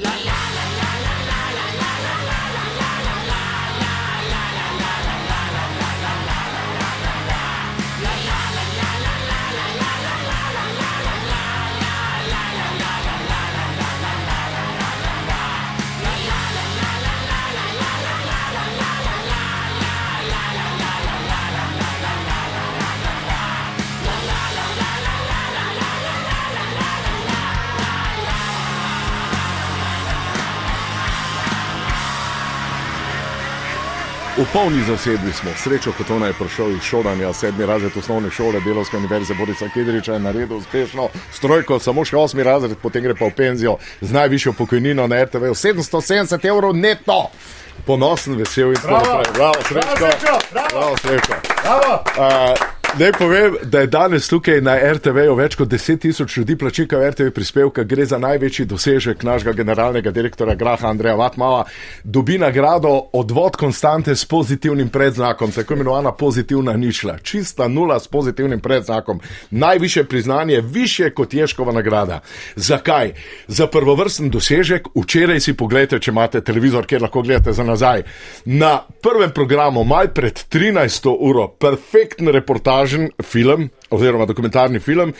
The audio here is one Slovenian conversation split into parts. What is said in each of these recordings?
V polni zasedbi smo, srečo, kot ona je prišel iz šolanja, sedmi razred osnovne šole, delovske univerze, Borica Kedriča je naredil uspešno strojko, samo še osmi razred, potem gre pa v penzijo z najvišjo pokojnino na RTV, 770 evrov neto. Ponosen, vesel in tako naprej. Bravo, srečo. Bravo, srečo. Uh, Naj povem, da je danes tukaj na RTV-ju več kot 10 tisoč ljudi plačikajo RTV prispevka, gre za največji dosežek našega generalnega direktora Graha Andreja Vatmava. Dobi nagrado odvod konstante s pozitivnim predznakom, tako imenovana pozitivna ničla, čista nula s pozitivnim predznakom. Najviše priznanje, više kot Ješkova nagrada. Zakaj? Za prvovrsten dosežek, včeraj si pogledajte, če imate televizor, kjer lahko gledate za nazaj. Na prvem programu, mal pred 13. uro, perfektn reportaž reportažen film, oziroma dokumentarni film,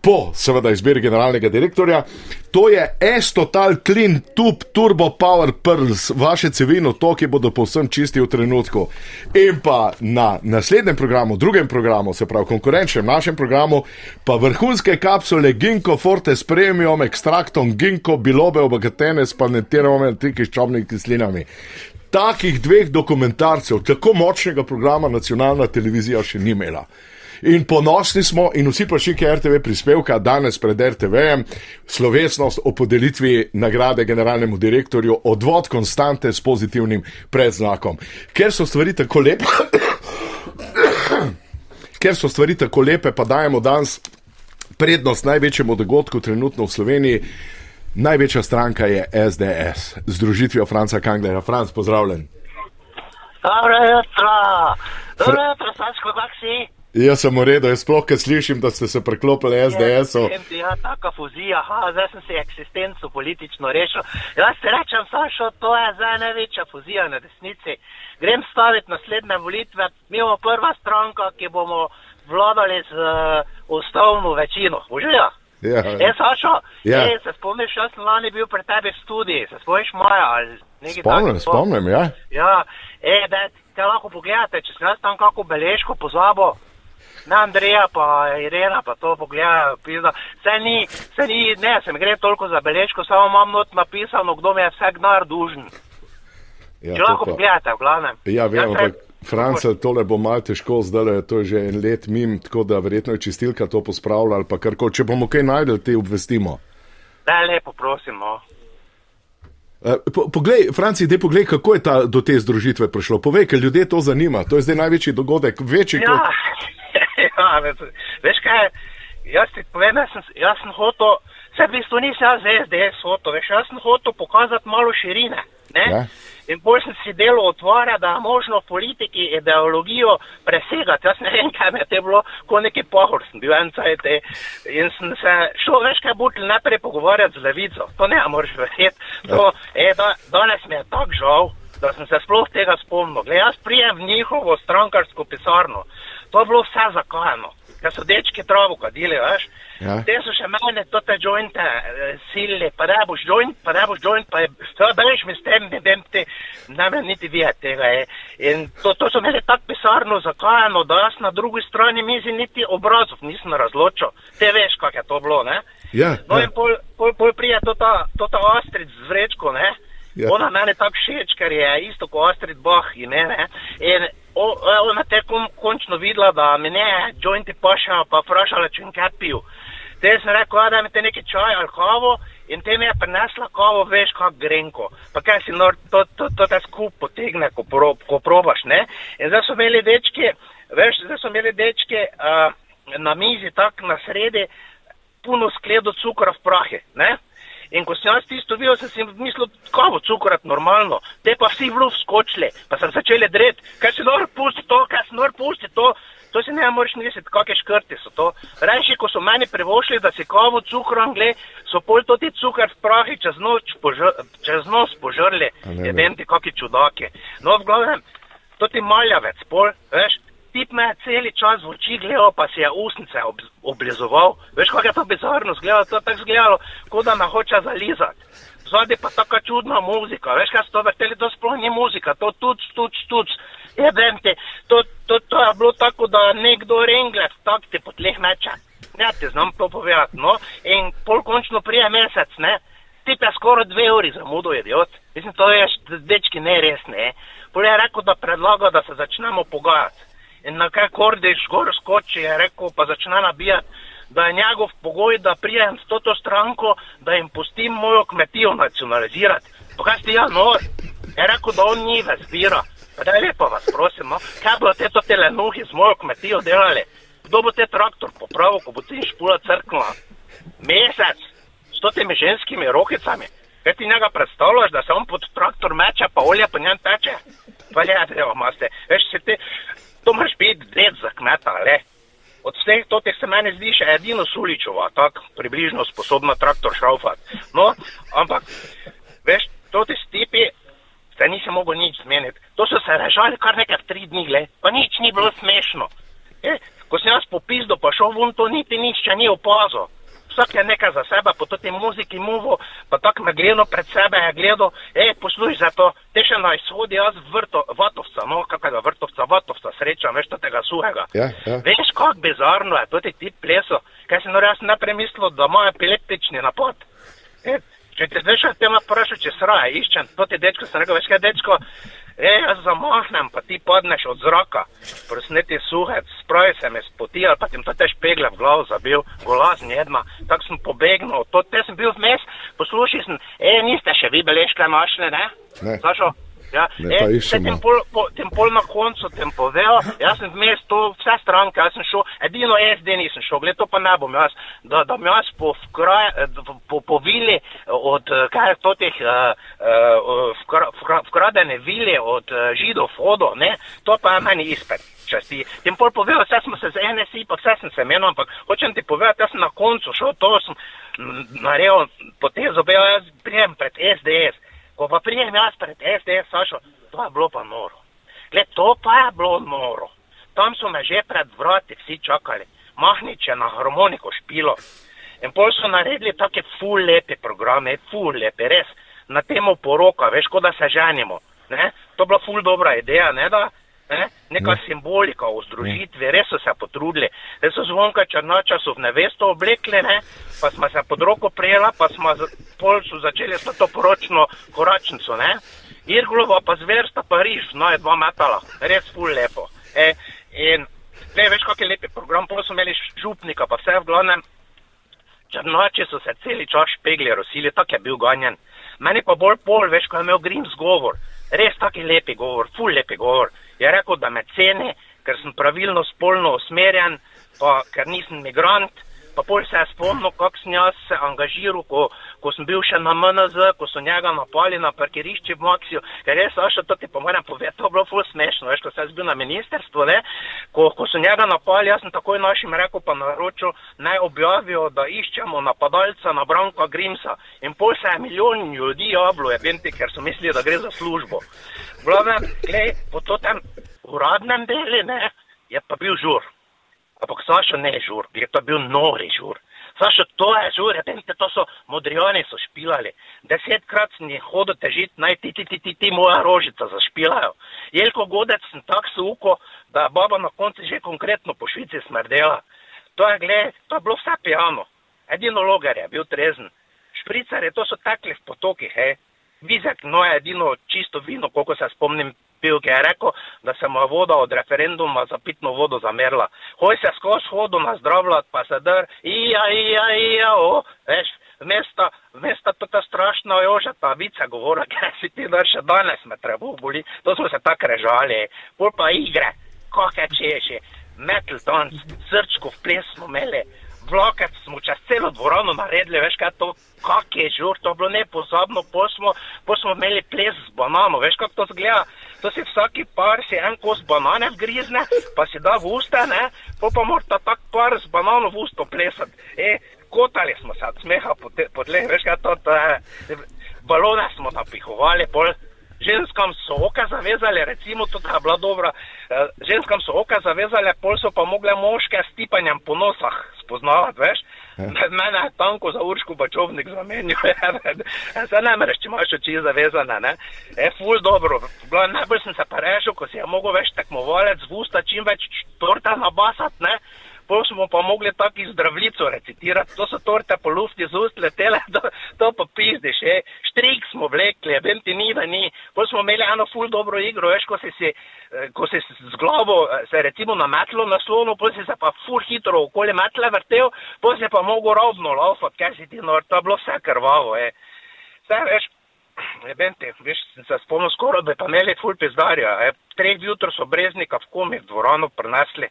po seveda izbiri generalnega direktorja. To je S-Total Clean Tube Turbo Power Pearls, vaše cevino, to, ki bodo povsem čisti v trenutku. In pa na naslednjem programu, drugem programu, se pravi konkurenčnem našem programu, pa vrhunske kapsule Ginko Forte s premium ekstraktom Ginko bilobe obogatene s planetiranimi antikiščobnimi kislinami. Takih dveh dokumentarcev, tako močnega programa nacionalna televizija še ni imela. In ponosni smo, in vsi plačniki RTV prispevka danes pred RTV-jem, slovesnost o podelitvi nagrade generalnemu direktorju, odvod konstante s pozitivnim predznakom. Ker so stvari tako lepe, ker so stvari tako lepe, pa dajemo danes prednost največjemu dogodku trenutno v Sloveniji. Največja stranka je SDS, združitvijo Franca Kanglera. Franc, pozdravljen. Dobro jutro, dobro jutro, Saško, kak si? Jaz sem v redu, jaz sploh, ker slišim, da ste se preklopili SDS-u. Ja, taka fuzija, ha, zdaj sem si eksistenco politično rešil. Jaz se rečem, Sašo, to je zdaj največja fuzija na desnici. Grem staviti naslednje volitve, mi bomo prva stranka, ki bomo vladali z uh, ustavno večino. Užijo? Ja. E, Sašo, Ja. e, se spomniš, jaz sem lani bil pri tebi v studiji, se spomniš Maja ali nekaj takega? spomnim, ja. Ja, e, da te lahko pogledate, če sem jaz tam kako beležko pozabo. Na Andreja, pa Irena, pa to pogledajo, pisa. Se ni, se ni, ne, se mi gre toliko za beležko, samo imam not napisano, kdo mi je vse gnar dužen. ja Če lahko pogledate, v glavnem. Ja, vem, Jaz ampak France, tole bo malo težko, zdaj je to že en let mim, tako da verjetno je čistilka to pospravila ali pa karkoli. Če bomo kaj najdel, te obvestimo. Da, lepo prosim, no. Eh, Po, poglej, Franci, dej poglej, kako je ta, do te združitve prišlo. Povej, ker ljudje to zanima. To je zdaj največji dogodek, večji Ja, kot. ja veš, veš kaj, jaz ti povem, jaz sem, jaz sem hotel, se v bistvu nisem jaz za SDS hotel, veš, jaz sem hotel pokazati malo širine, ne? Ja. In bolj sem si delo otvara, da je možno politiki ideologijo presegati. Jaz ne vem, kaj me je bilo, ko neki pohor sem bil en cajt. In sem se šel, veš kaj, butel najprej pogovarjati z levico. To ne moreš verjeti. To, e, da, danes mi je tako žal, da sem se sploh tega spomnil. Glej, jaz prijem v njihovo strankarsko pisarno. To je bilo vse zakajeno. Ker so dečki travo kadili, veš. Ja. Te so še mene, to te jointe eh, silili, pa ne boš joint, pa ne boš joint, pa je, to bež mi s tem, ne vem ti, ne vem niti videti tega. Je. In to, to so imeli tako pisarno zakajeno, da jaz na drugi strani mizi niti obrazov nisem razločil. Te veš, kak je to bilo, ne? Ja, No ja. in pol, pol, pol prije to ta, to ta Astrid z vrečko, ne? Ja. Ona mene tako všeč, ker je isto kot Astrid Bach ime, ne? In ona te kom, končno videla, da mi ne jointi pašajo, pa vprašala, če kaj pil. Te sem rekel, "A, da mi te nekaj čaj ali kavo in te mi je prinesla kavo, veš, kak grenko. Pa kaj si nor, to, to, to te skup potegne, ko, pro, ko probaš, ne? In zdaj so imeli dečki, veš, zdaj so imeli dečki uh, na mizi, tako na sredi, puno skledo cukra v prahe, ne? In ko sem jaz tisto videl, sem si mislil, kavo cukrat normalno, te pa vsi vlu skočili, pa sem začeli dret, kaj si nor pusti to, kaj si nor pusti to, To si ne moreš misliti, kakšne škrti so to. Reči, ko so meni privošli, da si kavo cukrom gle, so pol to ti cukor v prahi čez, noč požr, čez nos požrli. Ne vem ti, kakšni čudaki. No, v glavnem, to ti maljavec, pol, veš, tip me je cel čas v oči gledal, pa si je usnice ob, oblizoval. Veš, kako je to bizarno zgledalo, to je tako zgledalo, kot da me hoče zalizati. Zadnji pa taka čudna muzika, veš, kaj so vrteli, to sploh ni muzika, to tuc, tuc, tuc. Je vem ti, to, to, to je bilo tako, da nekdo rengle, tak ti po tleh meče. Ne, ti znam to povedati, no. In pol končno prije mesec, ne. Ti pa skoraj dve uri zamudil, idiot. Mislim, to je, dečki, ne res, ne. Pol je rekel, da predlaga, da se začnemo pogajati. In na kaj kordiš gor skoči, je rekel, pa začne nabijati, da je njegov pogoj, da prijem s to stranko, da jim pustim mojo kmetijo nacionalizirati. Pa kaj si ja, no, je rekel, da on njive zbira. Pa da je lepo vas prosim, no, kaj bo te to telenuhi z mojo kmetijo delali? Kdo bo te traktor popravil, ko bo ti špula crknila? Mesec, s temi ženskimi rohicami. Kaj ti njega predstavljaš, da se on pod traktor meče, pa olje po njem teče? Pa je, evo, maste, veš, se ti, to moraš biti dred za kmeta, le. Od vseh totih se meni zdi še edino Suličova, tako približno sposobna traktor šraufati. No, ampak, veš, toti stipi, se nisi mogel nič zmeniti. To so se režali kar nekaj tri dni, le, pa nič ni bilo smešno. E, ko sem jaz popisal, pa šel vun, to niti nič še ni opazil vsak je nekaj za sebe, po tej muziki muvo, pa tako me gledal pred sebe, je gledal, hej, poslušaj za to, te še na izhodi jaz vrto, vatovca, no, kakega vrtovca, vatovca, srečam, veš, tega suhega. Ja, ja. Veš, kako bizarno je, to ti ti pleso, kaj si nori, jaz ne premislil, da ima epileptični napad. E, če te veš, te ima vprašal, če sraje, iščem, to ti dečko, sem rekel, veš kaj, dečko, E, jaz zamahnem, pa ti padneš od zraka, prsneti suhec, spravi se me spoti, ali pa ti to tež pegle v glavo zabil, golazen jedna, tako sem pobegnil, to te sem bil vmes, poslušaj sem, e, niste še vi beležke našli, ne? Ne. Sašo? Ja, Ne, e, se tem pol, po, tem pol na koncu tem povedal, jaz sem vmes to vse stranke, jaz sem šel, edino SD nisem šel, gled to pa ne bom jaz, da, da mi jaz po, vkraj, eh, po, po vili od, eh, kaj je to teh, uh, uh, vkra, vkra, vkradene vile od uh, židov vodo, ne, to pa je meni izpet. Če si tem pol povedal, vse smo se z NSI, pa vse sem se menil, ampak hočem ti povedati, jaz sem na koncu šel, to sem naredil potezo, bil jaz prijem pred SDS. Ko pa prijem jaz pred SDS, Sašo, to je bilo pa noro. Gled, to pa je bilo noro. Tam so me že pred vrati vsi čakali, mahniče na harmoniko špilo. In pol so naredili take ful lepe programe, ful lepe, res, na temo poroka, veš, kot da se ženimo. Ne? To je bila ful dobra ideja, ne da? Ne? Neka Ne. simbolika o združitvi, res so se potrudili. Res so zvonka črnača so v nevesto oblekli, ne? pa smo se pod roko prijela, pa smo pol so začeli s to poročno koračnico. Ne? Irglova pa zversta Pariž, no je dva metala, res ful lepo. E, in ne veš, kak je lepi program, pol so imeli župnika, pa vse v glavnem. Črnači so se celi čas špegli, rosili, tako je bil ganjen. Meni pa bolj pol, veš, ko je imel Grims govor, res taki lepi govor, ful lepi govor. Je rekel, da me ceni, ker sem pravilno spolno usmerjen, pa ker nisem migrant. Pa pol se je spomnil, kako sem jaz se angažiral, ko, ko sem bil še na MNZ, ko so njega napali na parkirišči v Maksiju. Ker res, Saša, to ti pa moram povedati, to je bilo ful smešno, veš, ko sem jaz bil na ministerstvu, ne, ko, ko so njega napali, jaz sem takoj našim rekel pa naročil, naj objavijo, da iščemo napadalca na Branka Grimsa. In pol se je milijon ljudi javilo, je venti, ker so mislili, da gre za službo. Glavnem, glej, po tem uradnem delu, ne, je pa bil žur. Ampak Saša ne žur, je to bil nori žur. Saša, to je žur, veste, to so modrijani so špilali. Desetkrat sem jih hodil težiti, naj ti, ti, ti, ti, ti moja rožica zašpilajo. Jelko Godec sem tak suko, da baba na koncu že konkretno po Švici smrdela. To je, gled, to je bilo vse pijano. Edino logar je bil trezen. Špricare, to so tekli v potokih, hej. Vizek, no je edino čisto vino, koliko se spomnim, pil, ki je rekel, da se mu je voda od referenduma za pitno vodo zamerila. Hoj se skozi hodo nazdravljati, pa se dr, ija, ija, ija, o, veš, mesta, mesta to ta strašna joža, ta vica govora, kaj si ti, da še danes me treba boli, to smo se tako režali, pol pa igre, kakšne češi, metal dance, srčko v ples smo imeli, Vlakec smo čez celo dvorano naredili, veš kaj to, kak je žur, to je bilo nepozabno, pol smo, smo imeli ples z banano, veš kako to zgleda, To si vsaki par si en kos banane grizne, pa si da v usta, ne, pa pa mora ta tak par z banano v usto plesati. E, kotali smo se od smeha po tleh, veš kaj to, to je, balone smo napihovali, pol. Ženskam so oka zavezali, recimo, to je bila dobra. Eh, ženskam so oka zavezali, pol so pa mogle moške s tipanjem po nosah spoznavati, veš. Ja. Mene je tanko za urško bačovnik zamenjal, se ne mereš, če imaš oči zavezane, ne. Je ful dobro. Najbolj sem se pa rešil, ko si je mogel več tekmovalec v usta čim več torta nabasati, ne. Pol smo pa mogli tako zdravljico recitirati, to so torte po lufti z ust letele, to, to pa pizdiš, je. štrik smo vlekli, vem ti ni, da ni. Pol smo imeli eno ful dobro igro, veš, ko si si, eh, ko si z glavo eh, se recimo nametlo na slonu, pol si se pa ful hitro okoli metle vrtel, pol si pa mogel robno laufati, kaj si ti nor, to je bilo vse krvavo, je. Vse, veš, vem ti, veš, spomnil skoraj, da bi pa imeli ful pizdarja, je. Treh jutro so breznika v komi v dvorano prinesli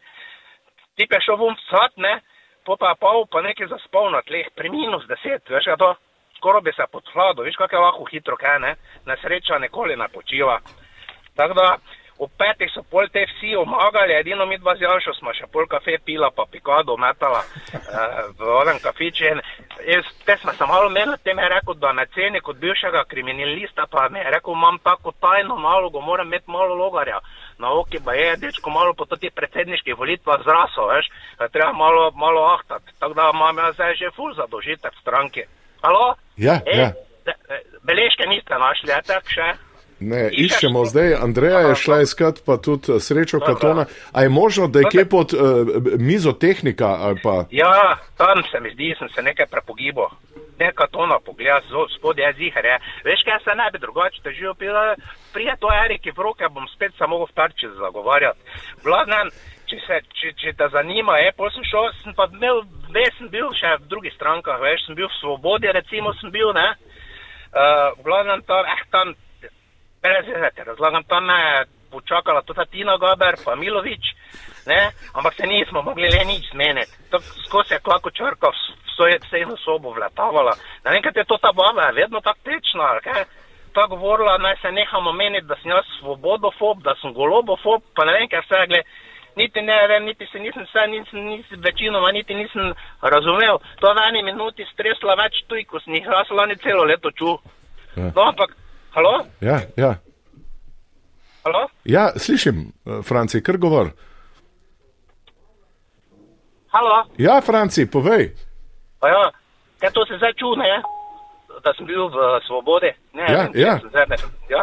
ti pa šel vom sad, ne, po pa pol, pa nekaj zaspal na tleh, pri minus deset, veš, to, skoro bi se podhladil, veš, kako je lahko hitro, kaj ne, na sreča nikoli ne počiva. Tako da, v petih so pol te vsi omagali, edino mi dva z Janšo smo še pol kafe pila, pa pikado metala uh, v onem kafiče. Jaz, te smo se malo menili, te mi je rekel, da me ceni kot bivšega kriminalista, pa mi je rekel, imam tako tajno nalogo, moram imeti malo logarja na oki, pa je, dečko, malo po toti predsedniških volitvah zraso, veš, treba malo, malo ahtati. Tako da imam jaz zdaj že ful zadožitek v stranki. Halo? Ja, e, ja. Beležke niste našli, je tako še? Ne, iščemo zdaj, Andreja je šla iskat, pa tudi eh, srečo Katona. A je možno, da je kje pod uh, mizo tehnika? Pa... Ja, tam se mi zdi, sem se nekaj prepogibal ne katona pogleda spod jezika, ne. Veš, kaj se ne bi drugače težil, prije to Erik v roke bom spet samo v tarči zagovarjati. Vladnen, če, se, če, če te zanima, je, pol sem šel, sem pa imel, veš, sem bil še v drugih strankah, veš, sem bil v Svobodi, recimo sem bil, ne. Uh, vladnen tam, eh, tam, prezirate, razlagam, tam me je počakala tudi Tina Gaber, pa Milovič, ne, ampak se nismo mogli le nič zmeniti. To skozi je kako črkal vse eno sobo vlatavala. Ne vem, kaj je to ta baba, je vedno tako tečna, kaj? Ta govorila, naj se nehamo meniti, da sem jaz svobodofob, da sem golobofob, pa ne vem, kaj vse, gle, niti ne vem, niti se nisem vse, nisem, nisem večinoma, niti nisem razumel. To v eni minuti stresla več tuj, ko sem jih jaz lani celo leto čul. Ja. No, ampak, halo? Ja, ja. Halo? Ja, slišim, eh, Franci, kar govor. Halo? Ja, Franci, povej. Pa ja, kaj to se zdaj čune, ja? da sem bil v svobodi. Ne, ja, ne, ja. ja.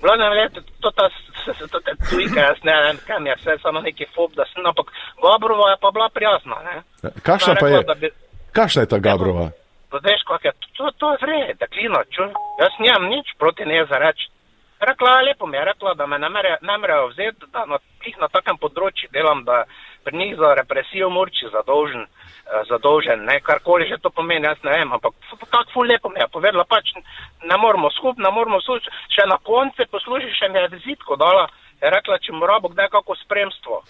Glavno je, to ta, to ta tujka, jaz ne vem, kam je vse, samo neki fob, da sem, ampak Gabrova je pa bila prijazna, ne. Kašna pa je? Bi... Kašna je ta Gabrova? Pa veš, kak je, to, to je vred, da klino, ču, jaz nimam nič proti ne za reči. Rekla je lepo mi je rekla, da me ne morejo vzeti, da na, na takem področju delam, da pri njih za represijo morči zadolžen. Eh, zadolžen, karkoli že to pomeni, jaz ne vem, ampak tako ful lepo mi je povedala, pač ne moramo skup, ne moramo slušati, še na konce posluši še mi je vizitko dala, je rekla, če mora bo kdaj kako spremstvo.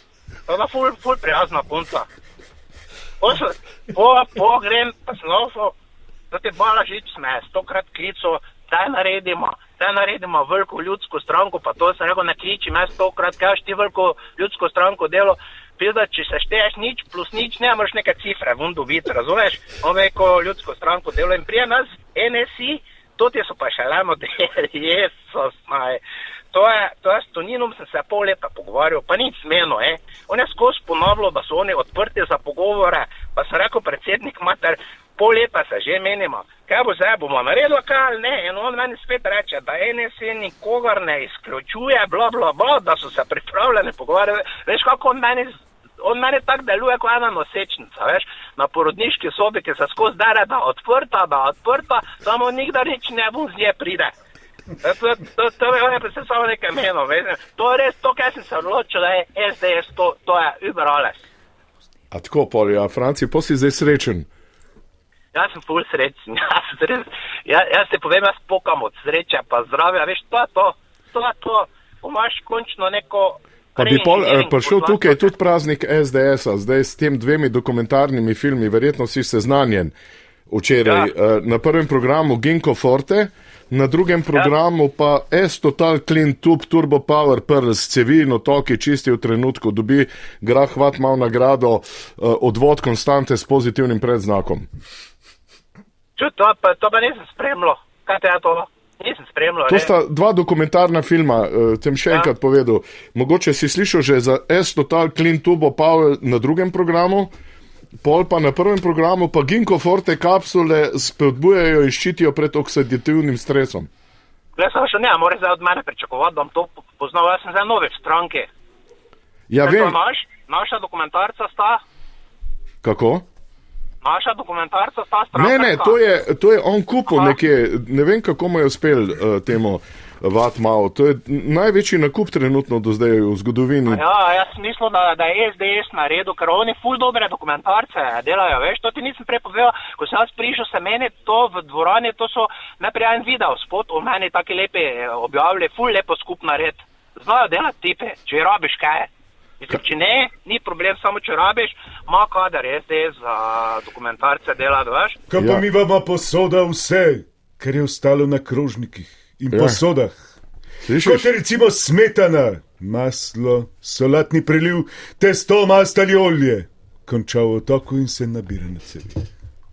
To je ful, ful prijazna punca. Po, po, grem, pa slovo, da te bala žič sme, stokrat klico, daj naredimo, daj naredimo veliko ljudsko stranko, pa to se rekel, ne kliči me stokrat, kaj ti veliko ljudsko stranko delo pizda, če se šteješ nič plus nič, ne moreš neke cifre vun dobiti, razumeš? Ome ko ljudsko stranko delo in prije nas, NSI, to ti so pa še lemo, da je Jezus, maj. To je, to je s Toninom sem se pol leta pogovarjal, pa nič smeno, eh. On je skozi ponovilo, da so oni odprti za pogovore, pa sem rekel predsednik mater, pol leta se že menimo, kaj bo zdaj, bomo naredili ali ne, in on meni spet reče, da NSA nikogar ne izključuje, bla bla bla, da so se pripravljeni pogovarjati, veš kako on meni on meni tako deluje kot ena nosečnica, veš, na porodniški sobi, ki se skozi dere, da odprta, da odprta, samo nikdar nič ne bo z nje pride. E, to, to, to, to je predvsem samo nekaj meno, veš. To je res to, kar sem se odločil, da je SDS, to, to je uberales. A tako, Poli, a Franci, pa si zdaj srečen? Jaz sem ful srečen, jaz, res, jaz, jaz se povem, jaz pokam od sreče, pa zdravja, veš, to je to, to je to, imaš končno neko Pa bi pol, eh, prišel tukaj tudi praznik SDS-a, zdaj s tem dvemi dokumentarnimi filmi, verjetno si seznanjen. včeraj. Ja. Uh, na prvem programu Ginko Forte, na drugem programu pa S-Total Clean Tube Turbo Power Pearl s cevi in otoki čisti v trenutku, dobi grah vat mal nagrado uh, odvod konstante s pozitivnim predznakom. Čut, to, pa, to pa nisem spremljal. Kaj te je to? Nisem spremljal. To ne. sta dva dokumentarna filma, uh, tem še Ja. enkrat povedal. Mogoče si slišal že za S-Total Clean Turbo Power na drugem programu. Pol pa na prvem programu pa Ginko Forte kapsule spodbujajo in ščitijo pred oksidativnim stresom. Le sem še ne, moraš zdaj od mene pričakovati, da bom to po- poznal. Jaz sem zdaj nove v stranki. Ja, Kaj vem, Naš, naša dokumentarca sta, kako. Naša dokumentarca sta stranka. Ne, ne, to je, to je on kupil Aha. nekje, ne vem kako mu je uspel uh, temu Vatmao. To je največji nakup trenutno do zdaj v zgodovini. Ja, jaz mislim, da, da je SDS naredil, ker oni ful dobre dokumentarce delajo, veš, to ti nisem prej povedal, ko sem jaz prišel se meni, to v dvorani, to so najprej en video, spot o meni taki lepi eh, objavili, ful lepo skup nared. Znajo delati tipe, če rabiš kaj. Mislim, če ne, ni problem, samo če rabiš, ima kader SDS za dokumentarce delati, veš. Kaj Ja. pa mi vama posoda vse, kar je ostalo na krožnikih in Ja. posodah. Kot Slišiš? je recimo smetana, maslo, solatni preliv, testo, mast ali olje. Konča v otoku in se nabira na cevi.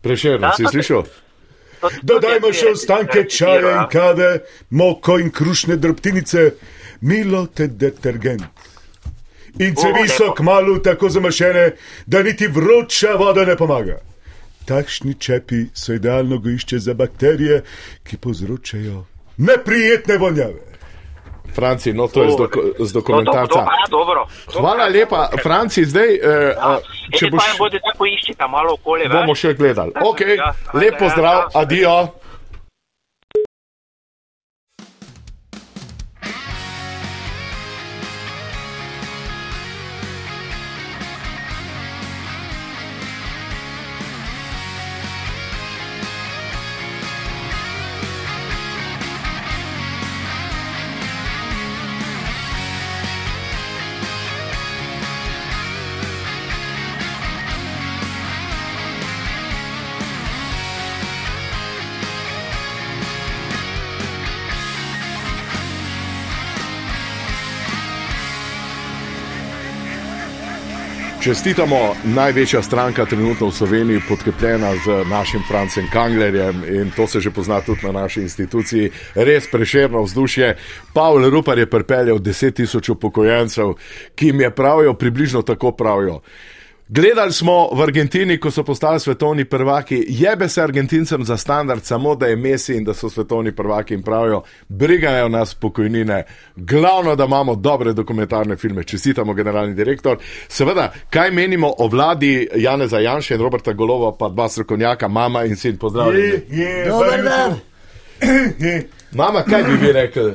Prešerno, Ja, si slišal? To- to Dodajmo še ostanke čaja ja. in kave, moko in krušne drobtinice, milo te detergent. In cevi so kmalu tako zamašene, da niti vroča voda ne pomaga. Takšni čepi so idealno gojišče za bakterije, ki povzročajo neprijetne vonjave. Franci, no to je z, doko, z to, dokumentarca. ja, dobro. To- Hvala lepa, Franci, zdaj, eh, a, če boš, bomo še gledali. Ok, Ja, lep pozdrav, ja, ja. adijo. Čestitamo, največja stranka trenutno v Sloveniji, podkrepljena z našim Francem Kanglerjem in to se že pozna tudi na naši instituciji. Res prešerno vzdušje. Pavel Rupar je pripeljal 10 tisoč upokojencev, ki jim je pravijo, približno tako pravijo. Gledali smo v Argentini, ko so postali svetovni prvaki, jebe se Argentincem za standard, samo da je Messi in da so svetovni prvaki in pravijo, brigajo nas pokojnine, glavno, da imamo dobre dokumentarne filme. Čestitamo, generalni direktor. Seveda, kaj menimo o vladi Janeza Janša in Roberta Golova, pa dva strokovnjaka, mama in sin, pozdravljeni. Je, je, hvala dan. Je. Mama, kaj bi vi rekli uh,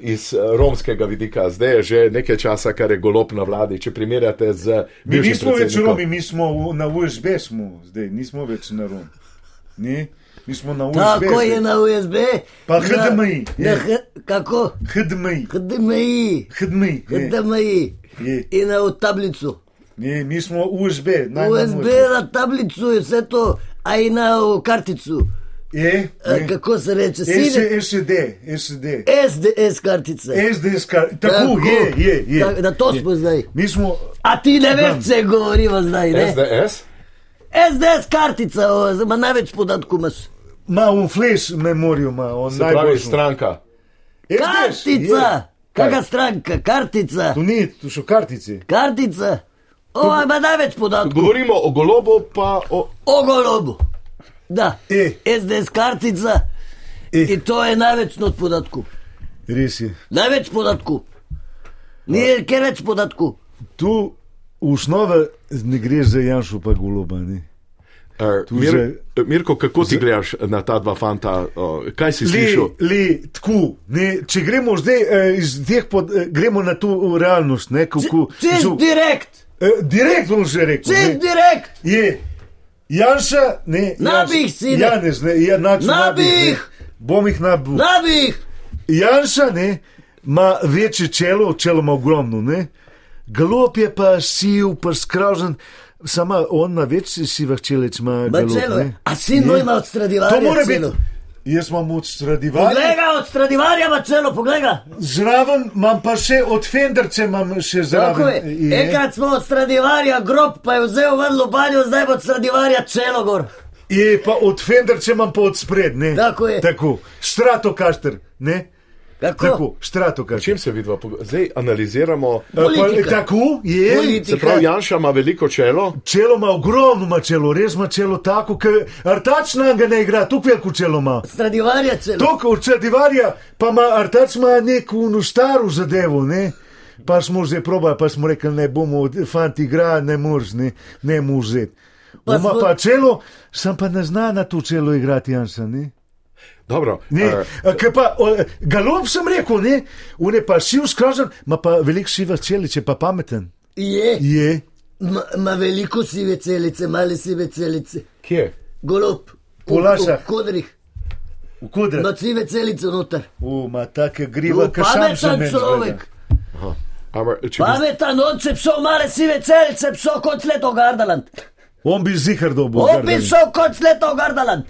iz uh, romskega vidika? Zdaj je že nekaj časa, kar je golob na vladi, če primerjate z. Mi nismo več. Romi, mi smo v- na USB, smo zdaj, nismo več na Rom. Ne? Mi smo na USB. Tako je na USB. Pa na- HDMI, Na. H- kako? HDMI, HDMI. HDMI. HDMI. In na v tablicu. Ne, mi smo USB, najmanj USB na tablicu je vse to, a in na v Je, A, je. Kako se reče? SD, Sine? SD, SD. SDS kartice. SD, skar, tako, je, je, je. Tak, na to smo zdaj. Mi smo, A ti ne veš, če govorimo zdaj, ne? SDS? SDS kartica, o, ima največ podatkov imaš. ima un flash memorijo, ima on Se pravi, najboljši. stranka. SDS, Kartica! je. Kakšna stranka? Kartica. Tu ni, tu so kartice. Kartica. O, ima največ podatkov. Govorimo o golobu, pa o. O golobu. Da. E. SDS kartica. E. In to je največ not podatkov. Res je. Največ podatkov. Ni kjer več podatkov. Tu v osnovi ne gre za Janšu pa goloba. Ne? Uh, Mir, že- Mirko, kako ti gledaš na ta dva fanta? Uh, kaj si Le, slišal? le, tako, ne, če gremo zdaj eh, iz teh, pod, eh, gremo na to realnost, ne, kako. Čez direkt. eh, direkt bom že rekel. Čez direkt. Je. Janša, ne. Nabih, Janša- sine. Janez, ne, ja, nač, Nabih. ne. Bom jih nabil. Nabih. Janša, ne, ima večje čelo, čelo ima ogromno, ne. Galop je pa siv, pa skrožen, Sama on ima več sivih čelic, ima Ma celo, ne? a sin moj ima od Stradivarja To mora biti. Jaz imam od Stradivarja. Poglej ga, od Stradivarja ima celo, poglej ga. Zraven imam pa še od Fenderce, imam še zraven. Enkrat smo od Stradivarja grob, pa je vzel ven lobanjo, zdaj bo od Stradivarja celo gor. Je pa od Fenderce imam pa od spred, ne? Tako je. Tako. Stratokaster, ne? Kako? Tako, O Stratokaster. čem se vidva? Zdaj analiziramo. Pa, Politika. tako je. Politika. Se pravi, Janša ima veliko čelo. Čelo ima ogromno, ima čelo, res ima čelo tako, ker artač nam ga ne igra, tukaj veliko čelo ima. Stradivarja celo. Tok od Stradivarja pa ima artač ima neko unu staro zadevo, ne? Pa smo že probali, pa smo rekli, ne bomo, fanti igra, ne moreš, ne, ne mu vzeti. Pa Ima smo- pa čelo, sem pa ne zna na to čelo igrati, Janša, ne? Dobro, Ne, uh, ker pa o, galob sem rekel, ne, on je pa siv skrožen, ima pa veliko siva čelice, pa pameten. Je, Je, Ma- ima veliko sive celice, male sive celice. kje? Golob. Po lasah. V kodrih. v kudre. Ima sive celice noter. U, ima take griva, ker sam sem človek. Pametan, on če pso male sive celice, pso kot leto Gardaland. On bi zihar dobil. On bi pso kot leto Gardaland.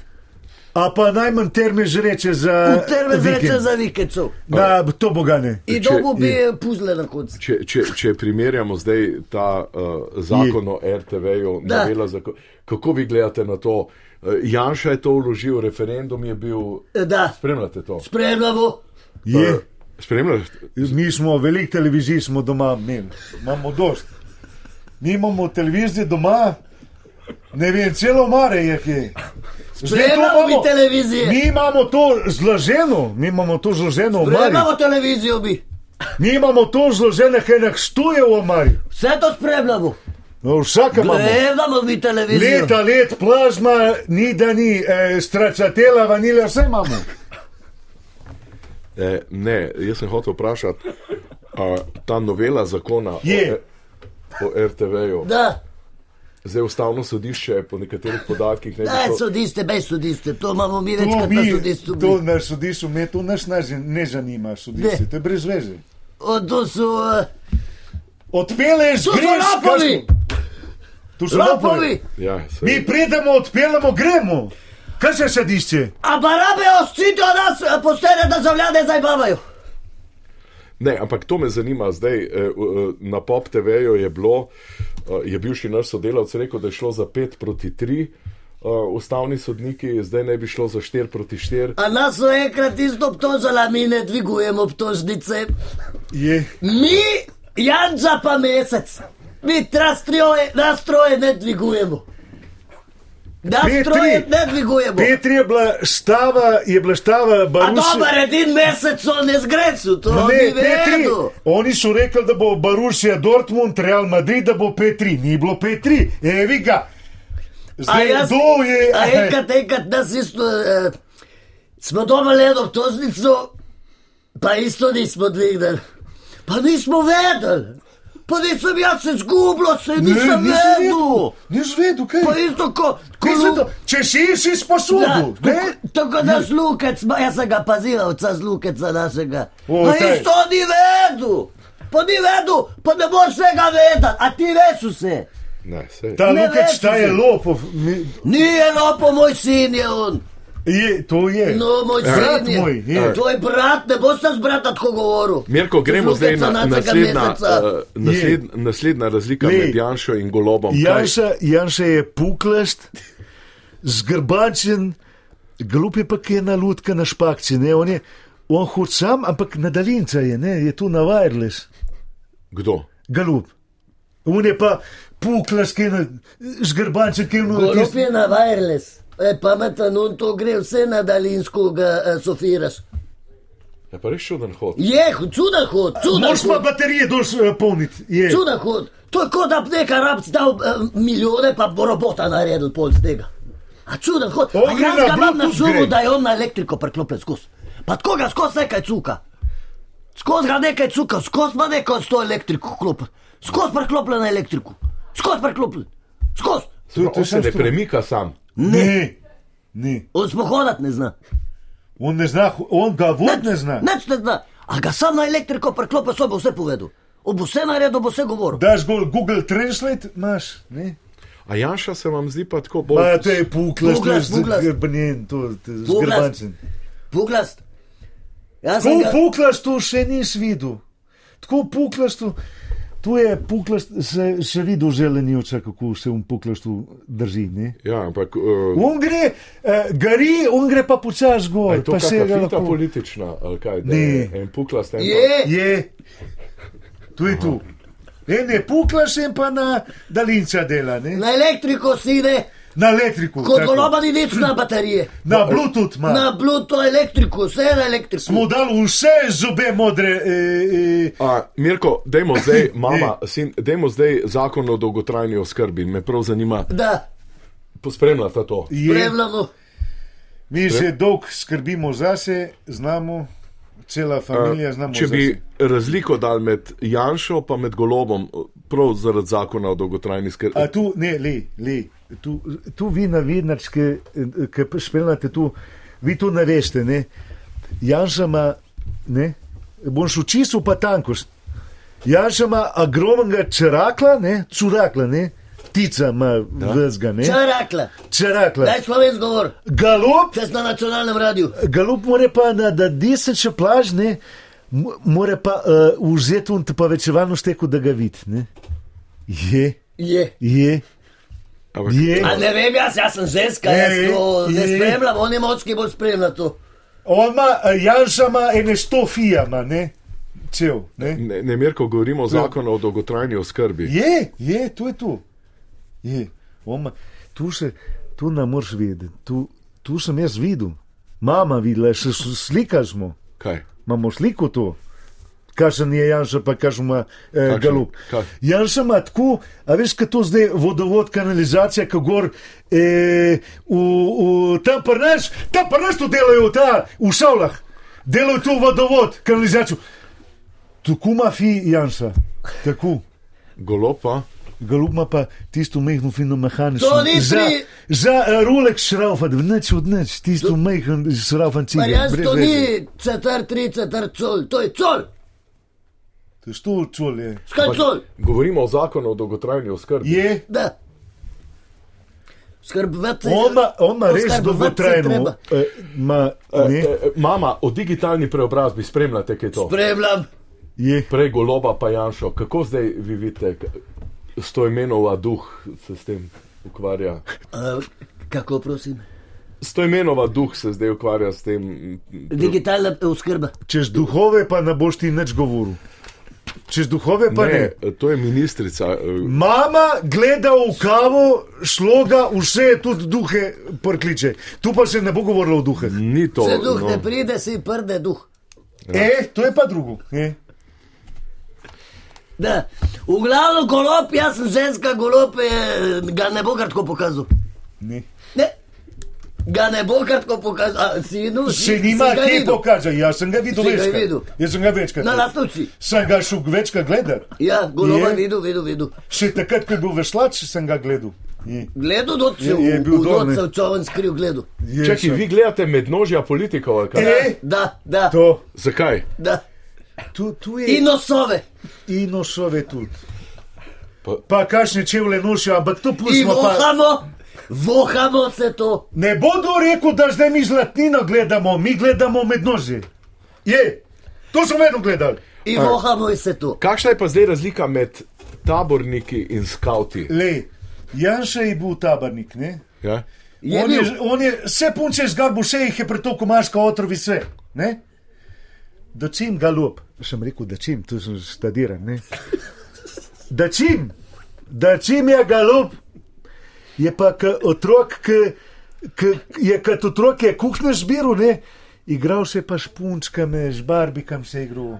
A pa najmanj terme žreče za. V terme zreče vikend. za vikendcov. Na to bogane. In Če- dobu bi puzle na koncu. če, če, če primerjamo zdaj ta uh, zakon o RTV-ju, Da. novela kako vi gledate na to? Uh, Janša je to vložil, referendum je bil. Da, Spremljate to? spremljamo. Je. Eh, Spremljate? Mi smo veliko televizij smo doma imeli, imamo dost. Mi imamo televizijo doma, ne vem, celo mare je kaj. Zdaj Spremljamo mi televizije. Mi imamo to zloženo, mi imamo to zloženo v Mari. Spremljamo televizijo bi. Mi imamo to zloženo, kaj nek stuje v Mari. Vse to spremljamo. No, vsaka imamo. Gledamo mi televizijo. Leta, let, plazma, ni da ni, e, stracatela, vanilja, vse imamo. Eh, ne, jaz sem hotel vprašati, a ta novela zakona Je. o, o RTV-ju, Da, zdaj ustavno sodišče po nekaterih podatkih ne da, to- sodiste, bez sodiste, to imamo mi To večkrat na mi, sodišču. to na sodišču, me to nas ne, ne zanima, sodišče, Ne. to je brez veze. O, to so uh, Odpeleš, To so greš, smo- To so lopovi. Ja, saj- Mi pridemo, odpeljemo, gremo. Kaj se sedišče? A barabe oščitijo nas, eh, poštene državljane zabavajo. Ne, ampak to me zanima. Zdaj, eh, eh, na Pop TV-ju je bilo, eh, je bivši naš sodelavec rekel, da je šlo za 5 proti 3. Uh, ustavni sodniki, zdaj ne bi šlo za 4 proti 4. A nas so enkrat isto obtožila, mi ne dvigujemo obtožnice. Je. Mi, Janča pa mesec. Mi trastroje, nas troje ne dvigujemo. Nas Petri. troje ne dvigujemo. Petri je bila stava, je bila stava A Barusi. dober, edin mesec so ne zgrešil, to Ne, ni Petri, oni so rekli, da bo Barusija Dortmund, Real Madrid, da bo Petri, ni bilo Petri, evi ga. A Zdaj, jaz, kdo je? a enkrat, enkrat nas isto, eh, smo dobili eno obtožnico, pa isto nismo dvignili. Pa nismo vedeli. Pa nisem jaz se zgubil, se nisem vedel. Nisem vedel, kaj Pa isto ko, ko vedel. Če si si sposoben, ne? tako- Tako da zlukec, ma- jaz sem ga pazil, vca zlukeca našega. O, Pa taj. isto ni vedel. Pa ni vedel, pa ne boš vsega vedeti, a ti veš vse. Ne. Ta Ne Lukač, ta je lopov. Mi- Ni enopo moj sin je on. Je, to je. No, moj Brat je. moj, je. To je brat, ne boš s brata tako govoril. Mirko, gremo zdaj na naslednja, uh, nasled, naslednja razlika Lej. med Janšo in Golobom. Kaj- Janša, Janša je puklast, zgrbačen, glup je pa ki je na lutka na špakci. Ne? On, je, on hod sam, ampak na daljinca je, ne? je tu na wireless, Kdo? glup. On je pa puklast, ki je na zgrbačen, ki je na Golop je na wireless. E, pameten, on to gre vse na daljinsko, ga uh, sofiraš. Je pa res čuden hod. Je, čuden hod, čuden Moš pa baterije dol uh, polniti. Je. Čuden hod. To je kot da bi neka rabc dal uh, milijone, pa bo robota naredil pol z tega. A čuden hod. On A jaz na ga imam na gre. da je on na elektriko priklopljen skozi. Pa tako ga skozi nekaj cuka. Skozi ga nekaj cuka, skozi ima neko s to elektriko klopljen. Skozi priklopljen na elektriku. Skozi priklopljen. Skozi. On se ne premika sam. Ne, ne. On spohodat ne zna. On ne zna, on ga vod ne zna. Nič ne zna. A ga sam na elektriko priklopljen, so bo vse povedal. On bo vse naredil, bo vse govoril. Daš gol Google Translate, imaš, ne? A Janša se vam zdi pa tako bolj. Ma, to je pukla, to Puklas, je puklas. zgrbanjen, to je Puklas. zgrbančen. Puglast. Jaz sem Tako ga, puklaš tu še nisi videl. Tako puklaš tu. Tu je puklaš, se še videl želenjuča, kako se um puklaš tu drži. Ne? Ja, ampak. Uh, On gre, uh, gari, on gre pa počasi je gor, to pa se ga kakšna lahko. politična, ali kaj? Ne. je En pukla s tem. je, Je, tu je tu. En je puklaš in pa na daljinca dela, ne? na elektriko si ide, na elektriko. kot goloba ni nič na baterije. Na Bluetooth ima. Na Bluetooth elektriko, vse je na elektriko. Smo dali vse zobe modre. E, e, A, Mirko, dajmo zdaj, mama, sin, dajmo zdaj zakon o dolgotrajni oskrbi. Me prav zanima, Da, pospremljate to. je, spremljamo. mi že dolgo skrbimo zase, znamo, cela familija znamo. Če bi zase. razliko dal med Janšo in med Golobom, prav zaradi zakona o dolgotrajni skrbi. A tu, ne, le, le. Tu, tu vi novinarske, ki spremljate tu, vi to ne veste, ne. Janša ima, ne, bom šel čisto pa tankost. Janša ima ogromnega čerakla, ne, curakla, ne, ptica ima vzga, ne. Čarakla, Čerakla. daj slovensko govor, Galop, čez na nacionalnem radiju. galop more pa na da deset plaž, ne, mo- more pa uh, vzeti un povečevalno šteko, da ga vidi, ne. Je, Je. je. A ne vem, jaz, jaz sem ženska, jaz Je, to ne je. spremljam, on je močki bolj spremlja to. On ima, eh, Janša ima ene sto fijama, ne, cel, ne. Ne, ne Mirko, govorimo o zakonu o dolgotrajni oskrbi. Je, je, tu je tu. Je, on ima, tu se, tu ne moreš vedeti, tu, tu sem jaz videl, mama videla, še s- slikaš smo, Kaj? imamo sliko tu. Kakšen je Janša, pa kakšen ima eh, galup. Kak? Janša ima tako, a veš, kaj to zdaj vodovod, kanalizacija, kako gor, eh, v, v, tam prneš, tam prneš to delajo ta, v šolah, delajo tu vodovod, kanalizacijo. Tako ima fi Janša, tako. Golopa? Galup ima pa tisto mehko, fino mehanično. To ni za, pri- za uh, rulek šraufat, vneč od neč, tisto mehko šraufan cigar. Brez to ni cetr, tri cetr, col, to je col, To je sto čul je. skaj col, Govorimo o zakonu o dolgotrajni oskrbi. Je, da. Skrbeti. on ima- on ima res dolgotrajno. eh, ma, E, e, mama, o digitalni preobrazbi spremljate, kaj je to? Spremljam. je. Prej Goloba pa Janšo. Kako zdaj vi vidite, k- sto imenova duh se s tem ukvarja? Uh, kako prosim? Sto imenova duh se zdaj ukvarja s tem. Digitalna oskrba. Čez duhove pa ne boš ti nič govoril. Čez duhove pa ne. Ne, to je ministrica. e, Mama gleda v kavo, šloga, vse tudi duhe prkliče. Tu pa se ne bo govorilo o duhe. Ni to. Če duh no. ne pride, si prde duh. E, to je pa drugo. E. Da. V glavnem golop, jaz sem ženska, golop je, ga ne bo kar tako pokazal. Ne. Ne. Ga ne bo kar tako pokazal. A, si Si- nima kje pokazati, jaz sem ga videl večkrat. videl? Jaz sem ga večkrat. Na lastovci. Sem ga šel večkrat gledati. Ja, goloba Je. videl, videl, videl. Še takrat, ko je bil veslač, sem ga gledal. Je. Gledal do Je- je bil dol, ne. v čovn skriv gledal. Je, Čakaj, sem- vi gledate mednožja politikov, ali kaj? E, Da, da, to. Zakaj? da. Tu, tu je In osove. in osove tudi. Pa- Pa kakšne čevlje nosijo, ampak to pustimo pa. vohamo, vohamo se to. Ne bodo rekel, da zdaj mi zlatnino gledamo, mi gledamo med noži. Je, to smo vedno gledali. In vohamo se to. Kakšna je pa zdaj razlika med taborniki in skauti? Le, Janša je bil tabornik, ne? Ja? Je on, je, bil. on je vse punce zgarbo, vse jih je pretoko maška, otrovi vse. Ne? Da čim galup, sem rekel, da čim, tu sem štadiran. Ne? Da čim, da čim je galup, je pa otrok, k, k, je kot otrok je kuhne zbiru, ne? Igral se pa s punčkami, z barbikam se je igral.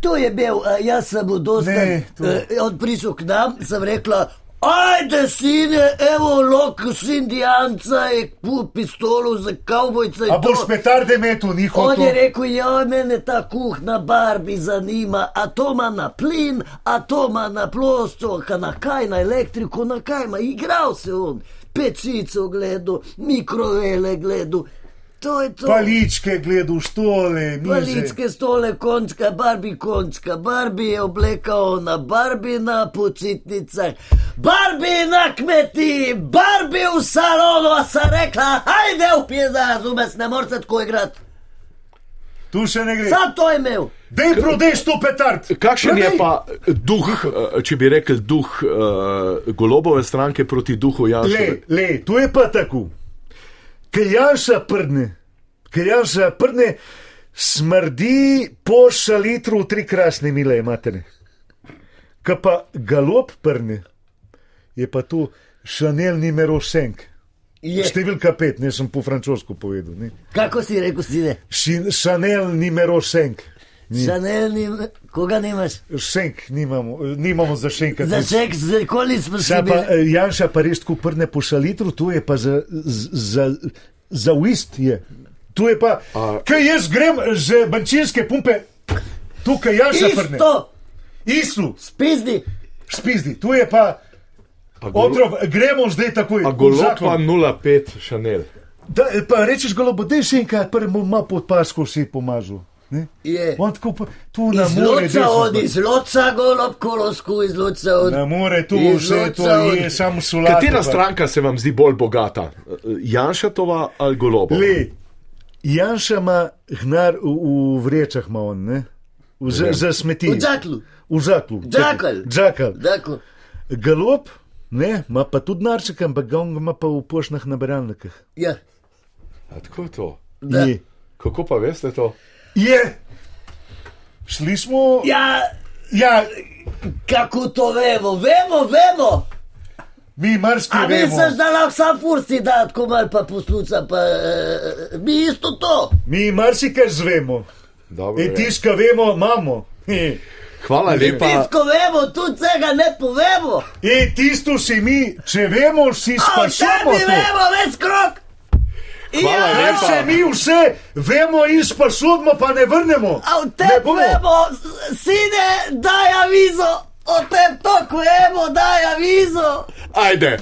To je bil, a jaz sem bil dosti. Ne, to- On prišel k nam, sem rekla. Ajde, sine, evo, lok, sin dijanca je pu pistolo za kavbojce. A boš petarde metu, ni On je hotel. rekel, ja, mene ta kuhna barbi zanima, a to ima na plin, a to ima na ploščo, a na kaj, na elektriko, na kaj ima. Igral se on, pečico gledal, mikrovele gledal. To je to. Paličke gledal, štole, mize. Paličke stole, končka, barbi končka, barbi je oblekal na barbi na počitnicah, barbi na kmetiji, barbi v salonu, a sa rekla, hajde v pjeza, razumeš, ne morete tako igrati. Tu še ne gre. Sam to je imel. Dej prodej sto petard. Kakšen je Prodej. pa duh, eh, če bi rekel, duh uh, golobove stranke proti duhu Le, Janša? le, to je pa tako. Ker Janša prdne, ker Janša prdne, smrdi po šalitru tri krasne mile, imate. Kaj pa galop prdne, je pa tu Chanel numero 5. Je. Številka pet, ne sem po francosko povedal. Ne. Kako si rekel, si ne? Chanel numero 5. Ni. Šanel, ni, koga nimaš? Šenk nimamo, nimamo za šenka. Za ček, za koli smo bili. eh, Janša pa res tako prne po šalitru, to je pa za, za, za uist je. Tu je pa, A- kaj jaz grem z benčinske pumpe, tukaj Janša prne. Isto, Istu, spizdi. spizdi, tu je pa, golo- otrov, gremo zdaj takoj. A pa 05 Chanel. Da, pa rečeš golobo, dej še enkrat, prvi mu ima pod pasko si pomazal. Ne? Je. On tako, tu na Iz more, loca od, iz loca golob kolosku, iz loca od. na more, tu vse to je, samo solato. Katera stranka se vam zdi bolj bogata? Janšatova ali Golobova? Le, Janša ima gnar v, v vrečah, ima on, ne? V, za, za smeti. V džaklu. V žaklu. Džakl. Džakl. Tako. Galop, ne, ima pa tudi narček, ampak ga on ima pa v poštnih nabiralnikih. Ja. A tako je to. Da. Je. Kako pa veste to? Je. Šli smo. Ja, ja kako to vemo? Vemo, vemo. mi marsikaj A vemo. misliš, da lahko sam pusti da, tako mal pa posluca, pa uh, mi isto to. Mi marsikaj zvemo. Dobro, In je. tiska vemo, imamo. In Hvala lepa. Tisko vemo, tudi vsega ne povemo. tisto si mi, če vemo, si o sprašujemo. tebi vemo, ves krok. Hvala ja, lepa. se mi vse vemo in sprašujemo, pa ne vrnemo. A o Ne tebi bomo. vemo, sine, daj avizo. O tebi to vemo, daj avizo. Ajde.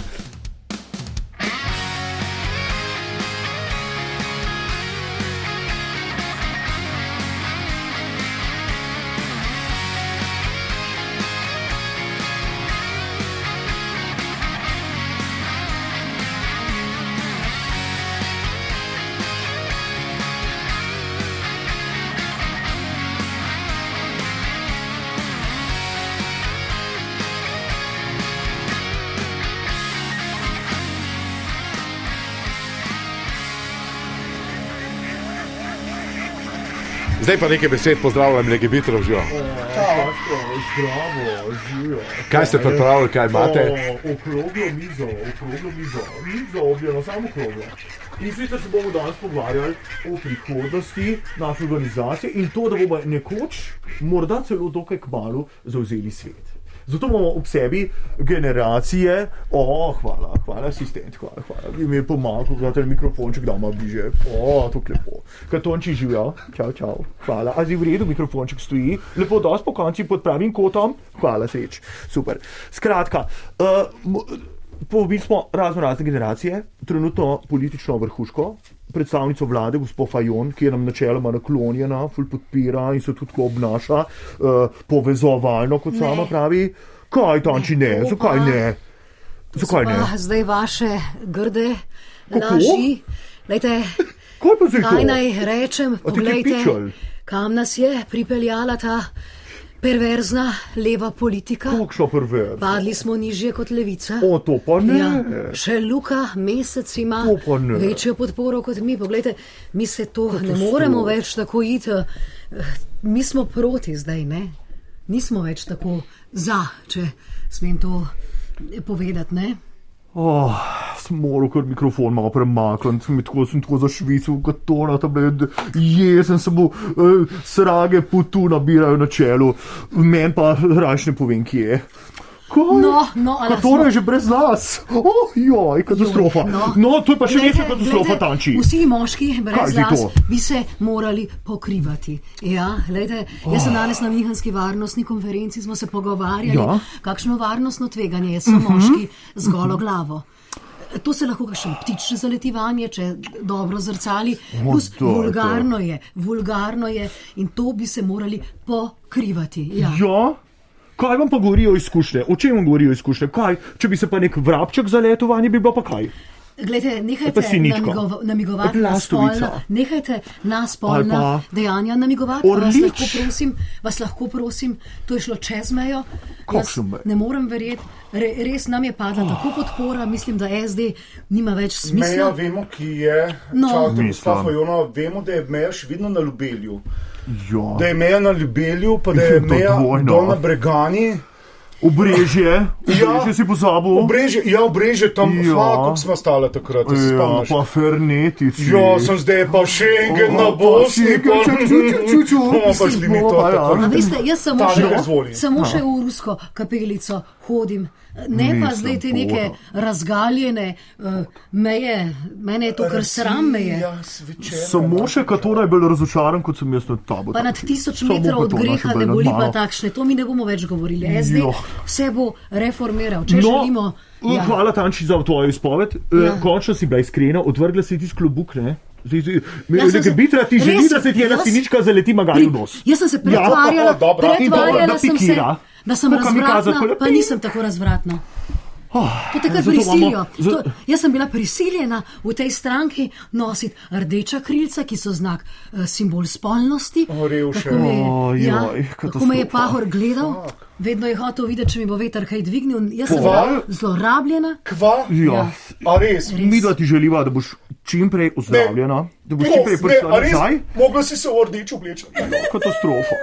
Zdaj pa nekaj besed pozdravljam, nekaj bitrov živijo. Kaj ste pripravili, kaj imate? Okroglo mizo, okroglo mizo, mizo objeno, samo okroglo. In sicer se bomo danes pogovarjali o prihodnosti naše organizacije in to, da bomo nekoč, morda celo dokaj kmalo, zauzeli svet. Zato imamo ob sebi generacije, o, hvala, hvala, asistent, hvala, hvala, bi mi pomagal, da ten mikrofonček damo bliže, o, to lepo. Katonči živijo, čau, čau, hvala, a zdaj v redu, mikrofonček stoji, lepo, da s pokonci pod pravim kotom, hvala, sreč, super. Skratka, uh, povabili smo razno razne generacije, trenutno politično vrhuško, predstavnico vlade, gospod Fajon, ki je nam načeloma naklonjena, ful podpira in se tudi tako obnaša uh, povezovalno, kot ne. sama pravi. Kaj tanči ne, To zakaj ne? Zakaj ne? Zdaj vaše grde Kako? laži. Lejte, Kaj pa zdaj to? kaj naj rečem, poglejte, kam nas je pripeljala ta perverzna leva politika. Kakšno pervers? Padli smo nižje kot levica. O, to pa ne. Ja, še Luka mesec ima ne. večjo podporo kot mi. Poglejte, mi se to ne Katastrofa. moremo več tako iti. eh, Mi smo proti zdaj, ne? Nismo več tako za, če smem to povedati, ne? Oh, sem moral kar mikrofon malo premakniti, sem tako, sem tako zašvical, kot to na tablet, jezen sem bil, uh, srage putu nabirajo na čelu, meni pa raje ne povem, kje je. Kaj? No, no, Katero je že brez nas? Oh, joj, katastrofa. Joj, no. no, to je pa še večja katastrofa, glejte, tanči. Vsi moški brez las to? bi se morali pokrivati. Ja, glejte, jaz sem danes na Mihanski varnostni konferenci, smo se pogovarjali, Ja. kakšno varnostno tveganje je so moški z golo glavo. To se lahko še ptič zaleti vanje, če dobro zrcali. Plus, to je to. vulgarno je, vulgarno je in to bi se morali pokrivati. Ja. Ja. Kaj vam pa govorijo izkušnje? O čem vam govorijo izkušnje? Kaj, če bi se pa nek vrabček zaletel vanje, bi bilo pa kaj? Glede, nehajte namigova, namigovati na spolna, nehajte na spolna dejanja namigovati. a Vas Orlič. lahko, prosim, vas lahko prosim, to je šlo čez mejo. Ne morem verjeti, Re, res nam je padla tako podpora, mislim, da SD nima več Meja, smisla. vemo, ki je. No. Čakajte, Fajona, vemo, da je meja še vedno na Ljubelju. Ja. Da je meja na Ljubelju, pa da je meja dvojno. dol na Bregani. Obrežje, Ja. obrežje si pozabil. Obreže, ja, obreže tam, Ja. ja. kako smo stali takrat, se Ja, spomniš. pa fernetici. Ja, sem zdaj pa Schengen na O, Bosni, pa ču, ču, ču, ču, ču. bomo pa šli mi to Bomo pa, ja. tako. A veste, jaz samo še, samo še v rusko kapelico hodim. Ne pa Mislim, zdaj te neke razgaljene uh, meje, mene je to kar sram meje. Ja. Samo še Katona je bil razočaran, kot sem jaz nad tabo. Pa nad tisoč metrov od greha bolj ne boli pa takšne, to mi ne bomo več govorili. SD vse bo reformiral, če No, želimo. ja. Hvala, Tanči, za tvojo izpoved. Ja. Ja. Končno si bila iskrena, odvrgla si ti sklobuk. Ne? Zdaj, zdaj, Ja, sem se- Nekaj bitra ti želi, da se ti ena sinička zaleti magali v nos. Jaz sem se Ja, pretvarjala, dobro, pretvarjala da sem se, pikira. Da sem Ko kamikaze razvratna, pa nisem tako razvratna. To te kar zato prisilijo. imamo- To, jaz sem bila prisiljena v tej stranki nositi rdeča krilca, ki so znak, eh, simbol spolnosti. O, revše. Kako me je- Oj, ja, kako me je katastrofa. pahor gledal, vedno je hotel videti, če mi bo veter kaj dvignil. Jaz sem Kva? bila zlorabljena. Kva? Ja. A res? Mi da ti želiva, da boš čim prej ozdravljena, da boš čim prej ne, prišla res? nazaj. Mogla si se v rdeč obleči. Katastrofa.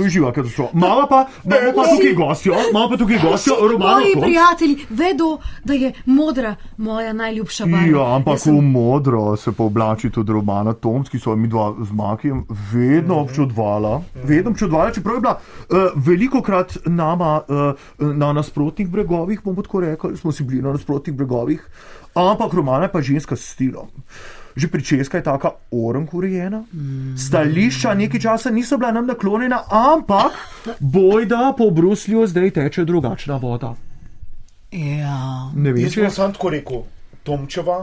To je živa katastrofa. Mama pa, imamo pa tukaj gostjo, imamo pa tukaj gostjo, Romano Moji Tomc. prijatelji vedo, da je modra moja najljubša barva. Ja, ampak Jaz sem- v modro se pa oblači tudi Romana Tomc, ki so mi dva z Makijem vedno občudvala. Vedno občudvala, čeprav je bila uh, veliko krat nama uh, na nasprotnih bregovih, bomo tako rekli, smo si bili na nasprotnih bregovih, ampak Romana je pa ženska s stilom. Že pričeska je taka orank urejena, stališča nekaj časa niso bila nam naklonjena, ampak bojda po Bruslju zdaj teče drugačna voda. Ja. Ne vem, Jaz če bom sam tako rekel, Tomčeva,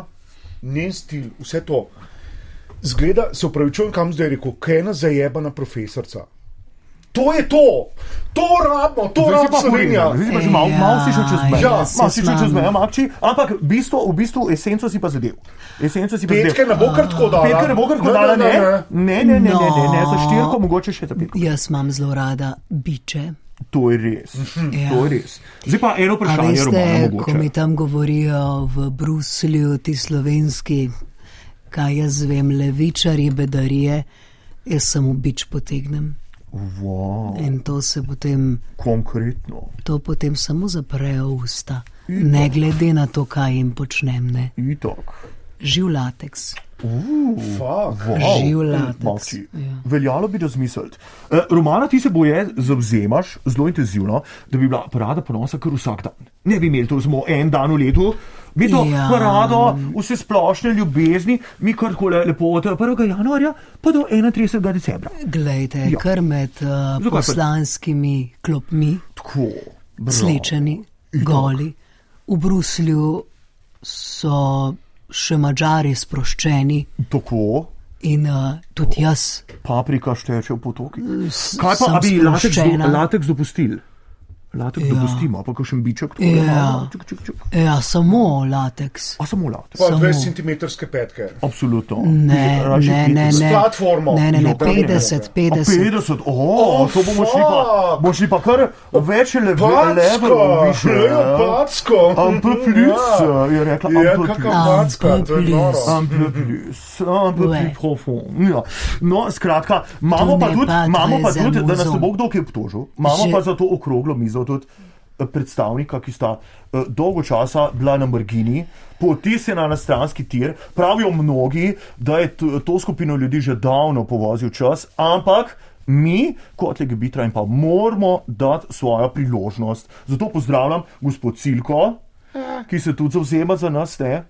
njen stil, vse to. Zgleda, se upravičujem, kam zdaj rekel, kaj je ena zajebana profesorca. To je to, to rabimo, to rabimo Slovenija. povedal, zdaj si pa že malo, malo si šel čez mejo. Ja, malo si šel čez mejo, makči, ampak bistvo, v bistvu esenco si pa zadev. Esenco si pa Petke zadev. ne bo kar tako dala. Petka ne bo kar tako dala, ne? Ne, ne, ne, ne, ne, ne, za No. štirko, mogoče še za petko. Jaz imam zelo rada biče. To je res, Ja. to je res. Zdaj pa eno vprašanje, veste, Romana, ko mi mogoče. tam govorijo v Bruslju, ti slovenski, kaj jaz vem, levičari, bedarije, jaz samo bič potegnem. Wow, In to se potem, konkretno. to potem samo zaprejo usta, ne glede na to, kaj jim počnem. Ne. Itak. Živ lateks. Fuck. Wow. Živ lateks. Ja. Veljalo bi razmisliti. Uh, Romana, ti se boje zauzemaš zelo intenzivno, da bi bila parada ponosa kar vsak dan. Ne bi imeli to samo en dan v letu, bi to Ja. parado vse splošne ljubezni, mi kar tako le- lepo od 1. januarja pa do 31. decembra. Glejte, Ja. kar med uh, Zakaj pa- poslanskimi klopmi, Tako. bravo. slečeni, goli. V Bruslju so še mačari sproščeni Tako. in uh, tudi jaz. Paprika šteče v potoki. Kaj pa, sem a bi lateks, do, lateks dopustili? Lateks Ja. dopustimo, pa kakšen biček. tako, Ja. čuk, čuk, čuk. Ja, samo lateks. A samo lateks. Pa Samo- 20 cm petke. Absolutno. Ne, Raje ne, ne, S ne. platformo. Ne, ne, ne, Jo, pa ne. 50, A 50. 50, oh, to bomo šli pa, bomo šli pa kar več level, Backo, više. ja, backo. Ample plus, je rekla, Ja, kakšna plus. backa, to je noro. Ample plus, ample plus profond. Ja. No, skratka, imamo pa tudi, imamo pa tudi, da nas ne bo kdo kaj obtožil, imamo pa za to okroglo mizo tudi eh, predstavnika, ki sta eh, dolgo časa bila na margini, potisnjena na stranski tir. Pravijo mnogi, da je to, skupino ljudi že davno povozil čas, ampak mi, kot legibitra, jim pa moramo dati svojo priložnost. Zato pozdravljam gospod Cilko, ki se tudi zauzema za nas. Ne?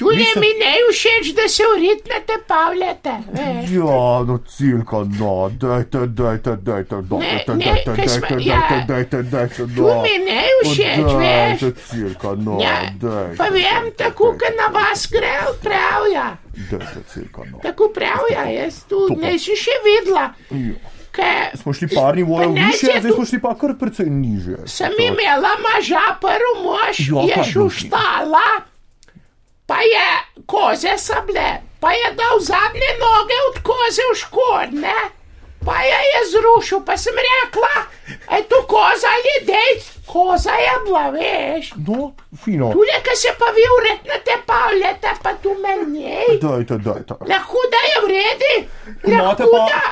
Tudi mi ne všeč, da se uritnete, pavljate. veš. Ja, no, cilka, no, dajte, dajte, dajte, dajte, ne, dajte, ker smo- dajte, ja. dajte, dajte, dajte, Tu mi ne všeč, veš. Dajte, cilka, no, Ja, dajte. pa vem, tako, ker na vas gre pravja. Dajte, cilka, no. Tako pravja, jaz tu ne si še videla. Ja. Ker Smo šli par nivojev Pa ne, više, če zdaj tu- smo šli pa kar precej niže. sem imela maža, prvi mož Ja, je kaj šel boš? štala, pa je koze so bile, pa je dal zadnje noge od koze v škorne, pa je je zrušil, pa sem rekla, je tu koza ali dejc, koza je bila, veš. No, fino. Tule, ki se pa vi uretnete, pavljate, pa tu meni. Dajte, dajte. Lahko da je vredi, lahko da.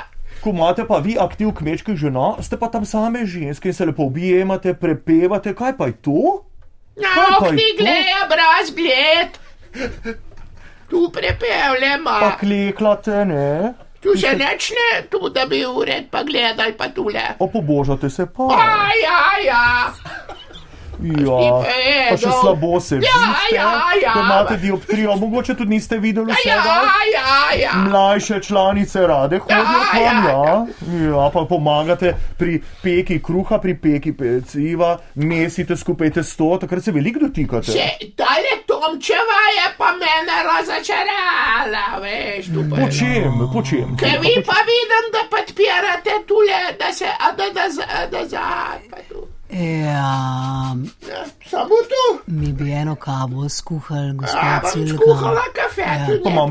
ko imate pa vi aktiv kmečkih žena, ste pa tam same ženske in se lepo objemate, prepevate, kaj pa je to? Okni to? gledajo brez gled. Tu prepevljamo. Pa kleklate, ne? Tu se nečne, tu da bi ured pa gledali pa tule. Opobožate se pa. A, ja, ja. Ja, pa še Edo. slabo se Ja, vidite, ja, ja. ko imate dioptrijo, mogoče tudi niste videli Ja, vsega. ja, ja. Mlajše članice rade hodijo Ja, k vam, ja. ja. ja, pa pomagate pri peki kruha, pri peki peciva, mesite skupaj testo, takrat se veliko dotikate. Se, tale Tomčeva je pa mene razočarala, veš, tu pa Po je. čem, po čem? Ker vi pa vidim, da podpirate tule, da se, a da, da, da, da, da, pa tu. Ja, Ja, samo tu. mi bi eno kavo skuhali, A, gospod Cilka. skuhala kafe, Ja. tu Pa imam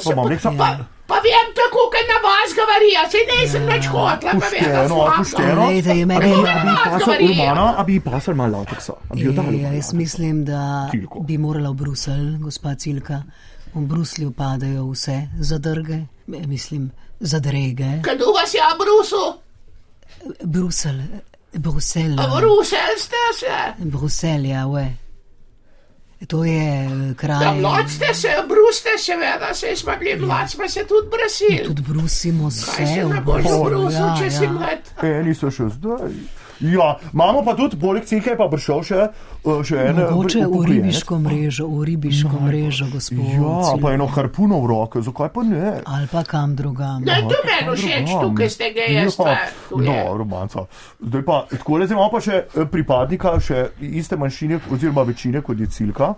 se pa imam mlekca. Pa, Pa vem tako, ker na vas govorijo, se nisem Ja. več hotla, pa vem, Pošteno, pošteno. Glejte, je meni- A a bi Vas govorijo. A bi pasal malo lateksa. A bi jo dali Ja, malo jaz mislim, da Cilko. bi morala v Bruselj, gospa Cilka. V Bruslju padajo vse zadrge, eh, mislim, zadrege. Kdo vas je v Brusu? Bruselj, Bruselj. V Brusel ste se. Bruselj, ja, we. To je eh, kraj. Da mlad ste se, v Brus ste seveda, se smo bili mlad, smo se tudi brasili. Tudi brusimo Kaj se se v ne boš Brusu, ja, če si ja. mlad? Eni so še zdaj. Ja, imamo pa tudi, poleg cilke je pa prišel še, eh, še en. eh, Mogoče v ribiško mrežo, v ribiško mrežo, gospod. Ja, Cilka. pa eno harpuno v roke, zakaj pa ne? Ali pa kam drugam. Ne, to meni všeč, tukaj ste ga jaz. Ja, no, romanca. Zdaj pa, tako le zdaj imamo pa še eh, pripadnika še iste manjšine oziroma večine kot je cilka.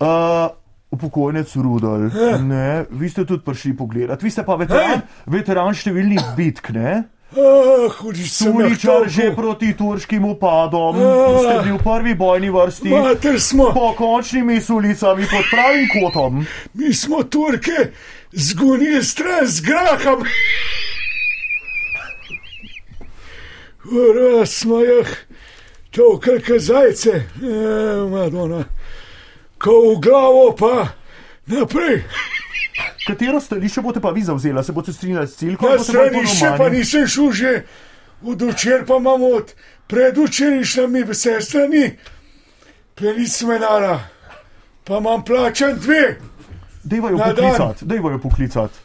Uh, Upokojenec Rudolf, ne, vi ste tudi prišli pogledat, vi ste pa veteran, veteran številnih bitk, ne? Ah, hudič sem Suličar že proti turškim upadom, ste bili v prvi bojni vrsti, smo, po končnimi sulicami pod pravim kotom. mi smo Turke zgonili stran z grahom. Ura smo jih tokal kazajce, e, Madonna. Ko v glavo pa naprej. Katero stališče boste pa vi zauzela? Se boste strinjali s boste bolj po stranišče pa nisem šel že, od včeraj pa imamo od predvčerajšnjimi sestrami, penic menala, pa imam plačan dve. Dejva jo Na dan. poklicati, dejva jo poklicati.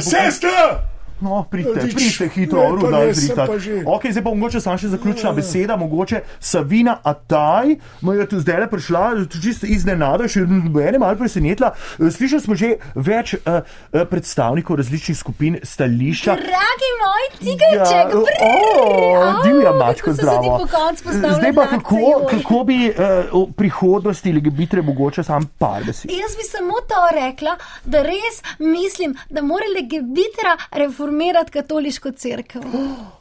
Sestra! No, pridite, pridite hitro, Ne, pa ruda, ne, sem zrita. pa že. Ok, zdaj pa mogoče samo še zaključna beseda, mogoče Savina Ataj, mu je tu zdaj le prišla, čisto iznenada, še mene malo presenetila. Eh, Slišali smo že več uh, uh, predstavnikov različnih skupin stališča. Dragi moj tigrček, Ja, o, divja mačka, zdravo. Zdaj pa kako, kako bi uh, v prihodnosti legibitre mogoče sam par besed. Jaz bi samo to rekla, da res mislim, da mora Legebitra reformirati katoliško crkvo.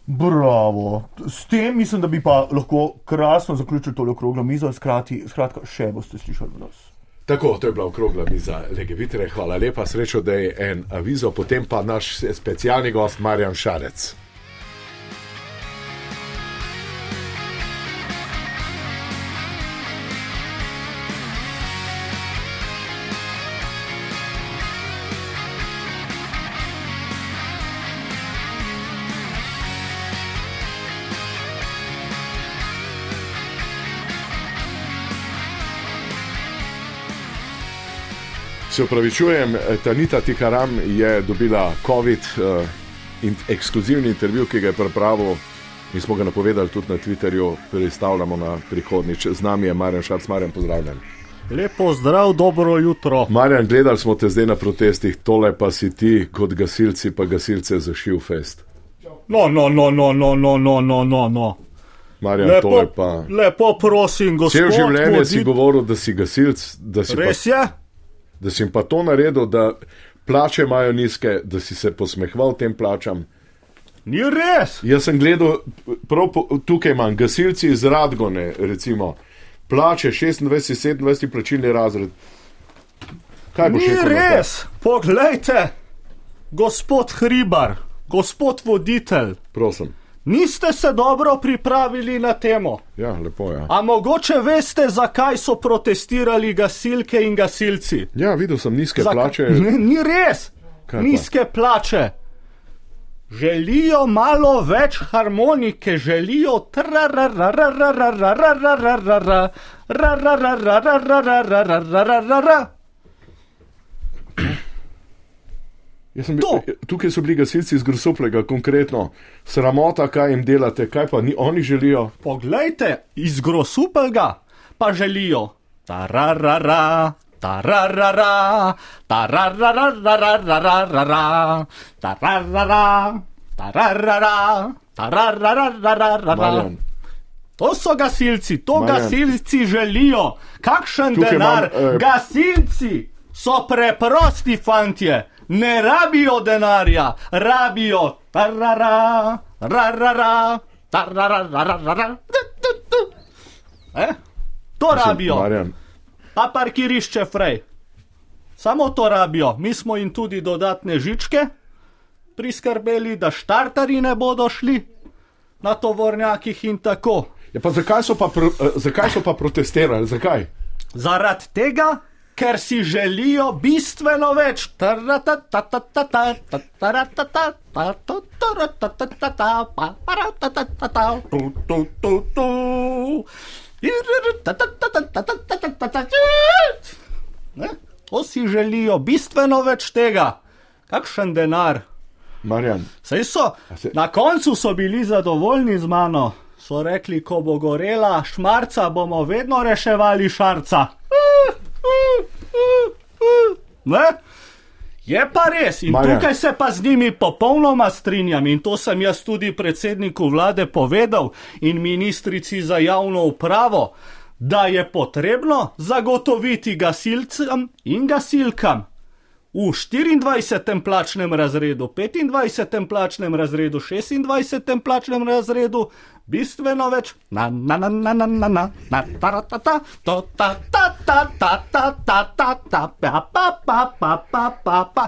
Bravo. S tem mislim, da bi pa lahko krasno zaključili tole okroglo mizo, skrati, skratka, še boste slišali od nas. Tako, to je bila okrogla miza Legevitre. Hvala lepa, srečo, da je en avizo, potem pa naš specialni gost Marjan Šarec. Se upravičujem, Tanita Tikaram je dobila COVID, uh, in, ekskluzivni intervju, ki ga je pripravil in smo ga napovedali tudi na Twitterju, predstavljamo na prihodnič. Z nami je Marjan Šarc, Marjan, pozdravljen. Lepo zdrav, dobro jutro. Marjan, gledali smo te zdaj na protestih, tole pa si ti kot gasilci, pa gasilce zašil fest. No, no, no, no, no, no, no, no, no, no. Marjan, Lepo, to je pa. lepo prosim, gospod. Cel življenje Vodit- si govoril, da si gasilc, da si, Res pa, je? Da jim pa to naredil, da plače imajo nizke, da si se posmehval tem plačam. Ni res. Jaz sem gledal, prav po, tukaj imam gasilci iz Radgone, recimo, plače 26, 27 plačilni razred. Kaj Ni rekel? na to? res. Poglejte, gospod Hribar, gospod voditelj, Prosim. Niste se dobro pripravili na temo. Ja, lepo je. Ja. A mogoče veste, zakaj so protestirali gasilke in gasilci? ja, videl sem nizke Zaka- plače. Ne, ni res. Kaj pa? Nizke plače. Želijo malo več harmonike, želijo tra Jaz Sem, to. tukaj so bili gasilci iz Grosoplega, konkretno, sramota, kaj jim delate, kaj pa ni, oni želijo. Poglejte, iz Grosopelga pa želijo. Tararara, tararara, tararara, tararara, tararara, tararara, tararara. To so gasilci, to Marjan. gasilci želijo. Kakšen tukaj denar? Imam, eh, gasilci so preprosti fantje ne rabijo denarja, rabijo tarara, rarara, tarara, rarara, tu, tu. Eh? To rabijo, Marjan, pa parkirišče frej. Samo to rabijo, mi smo jim tudi dodatne žičke priskrbeli, da štartari ne bodo šli na tovornjakih in tako. ja, pa zakaj, so pa pro, eh, zakaj so pa protestirali? Zakaj? Zaradi tega, ker si želijo bistveno več. Ne? To si želijo bistveno več tega. Kakšen denar? Marjan, Sej so, se- na koncu so bili zadovoljni z mano. So rekli, ko bo gorela šmarca, bomo vedno reševali šarca. Ne? Je pa res in Marjan. tukaj se pa z njimi popolnoma strinjam in to sem jaz tudi predsedniku vlade povedal in ministrici za javno upravo, da je potrebno zagotoviti gasilcem in gasilkam v 24. plačnem razredu, 25. plačnem razredu, 26. plačnem razredu bistveno več. Na, na, na, na, na, na, na, na, ta, ta, ta, ta, to, ta, ta, ta, ta, ta, ta, ta, ta, pa, pa, pa, pa, pa, pa, pa.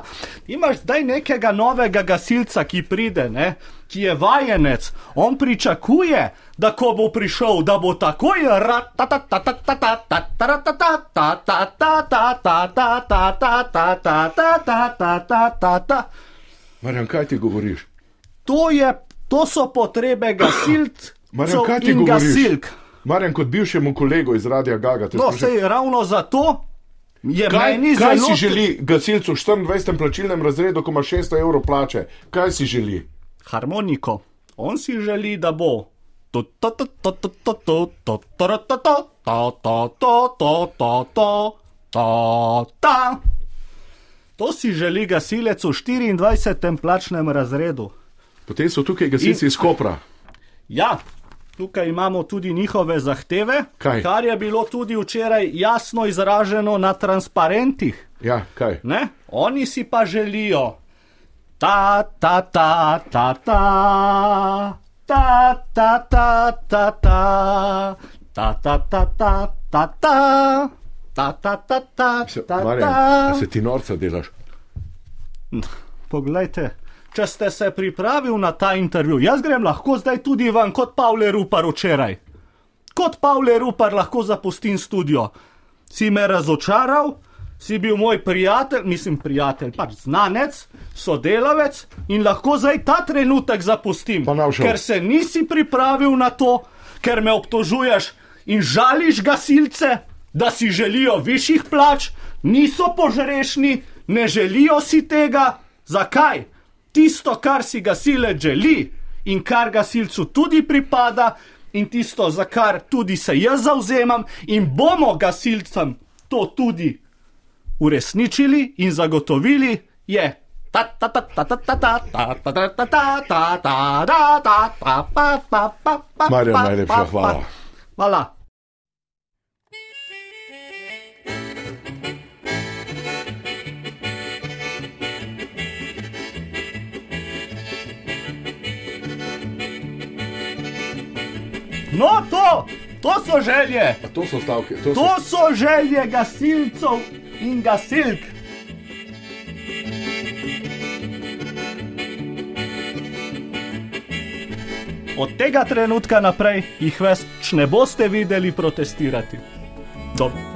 Imaš zdaj nekega novega gasilca, ki pride, ne? ki je vajenec, on pričakuje, da ko bo prišel, da bo takoj ta. Marjan, kaj ti govoriš? To, je, to so potrebe gasilcev Marjan, kaj ti govoriš? gasilk. Marjan, kot bivšemu kolegu iz Radia Gaga, No, sprašujem, sej ravno zato je Kaj, meni kaj zelo si želi gasilcu v 24. plačilnem razredu, ko ima 600 evrov plače? Kaj si želi? harmoniko. On si želi, da bo. To si želi gasilec v 24. plačnem razredu. Potem so tukaj gasilci In... iz Kopra. Ja, tukaj imamo tudi njihove zahteve, kaj? kar je bilo tudi včeraj jasno izraženo na transparentih. Ja, kaj? Ne? Oni si pa želijo ta, ta, ta, ta, ta ta, ta, ta, ta, ta, ta, ta, ta, ta, ta, ta, ta, ta, ta, ta, Se, ta, Marjan, ta. a se ti norca delaš? Poglejte, če ste se pripravili na ta intervju, jaz grem lahko zdaj tudi van kot Pavle Rupar včeraj. Kot Pavle Rupar lahko zapustim studio. Si me razočaral, si bil moj prijatelj, mislim prijatelj, pač znanec, sodelavec in lahko zdaj ta trenutek zapustim, ker se nisi pripravil na to, ker me obtožuješ in žališ gasilce, da si želijo višjih plač, niso požrešni, ne želijo si tega. Zakaj? Tisto, kar si gasilec želi in kar gasilcu tudi pripada, in tisto, za kar tudi se jaz zauzemam, in bomo gasilcem to tudi uresničili in zagotovili, je. Marja, najlepša hvala. Hvala. No, to, to so želje. A to so stavke. To, to so... so želje gasilcev in gasilk. Od tega trenutka naprej jih več ne boste videli protestirati. Dobro.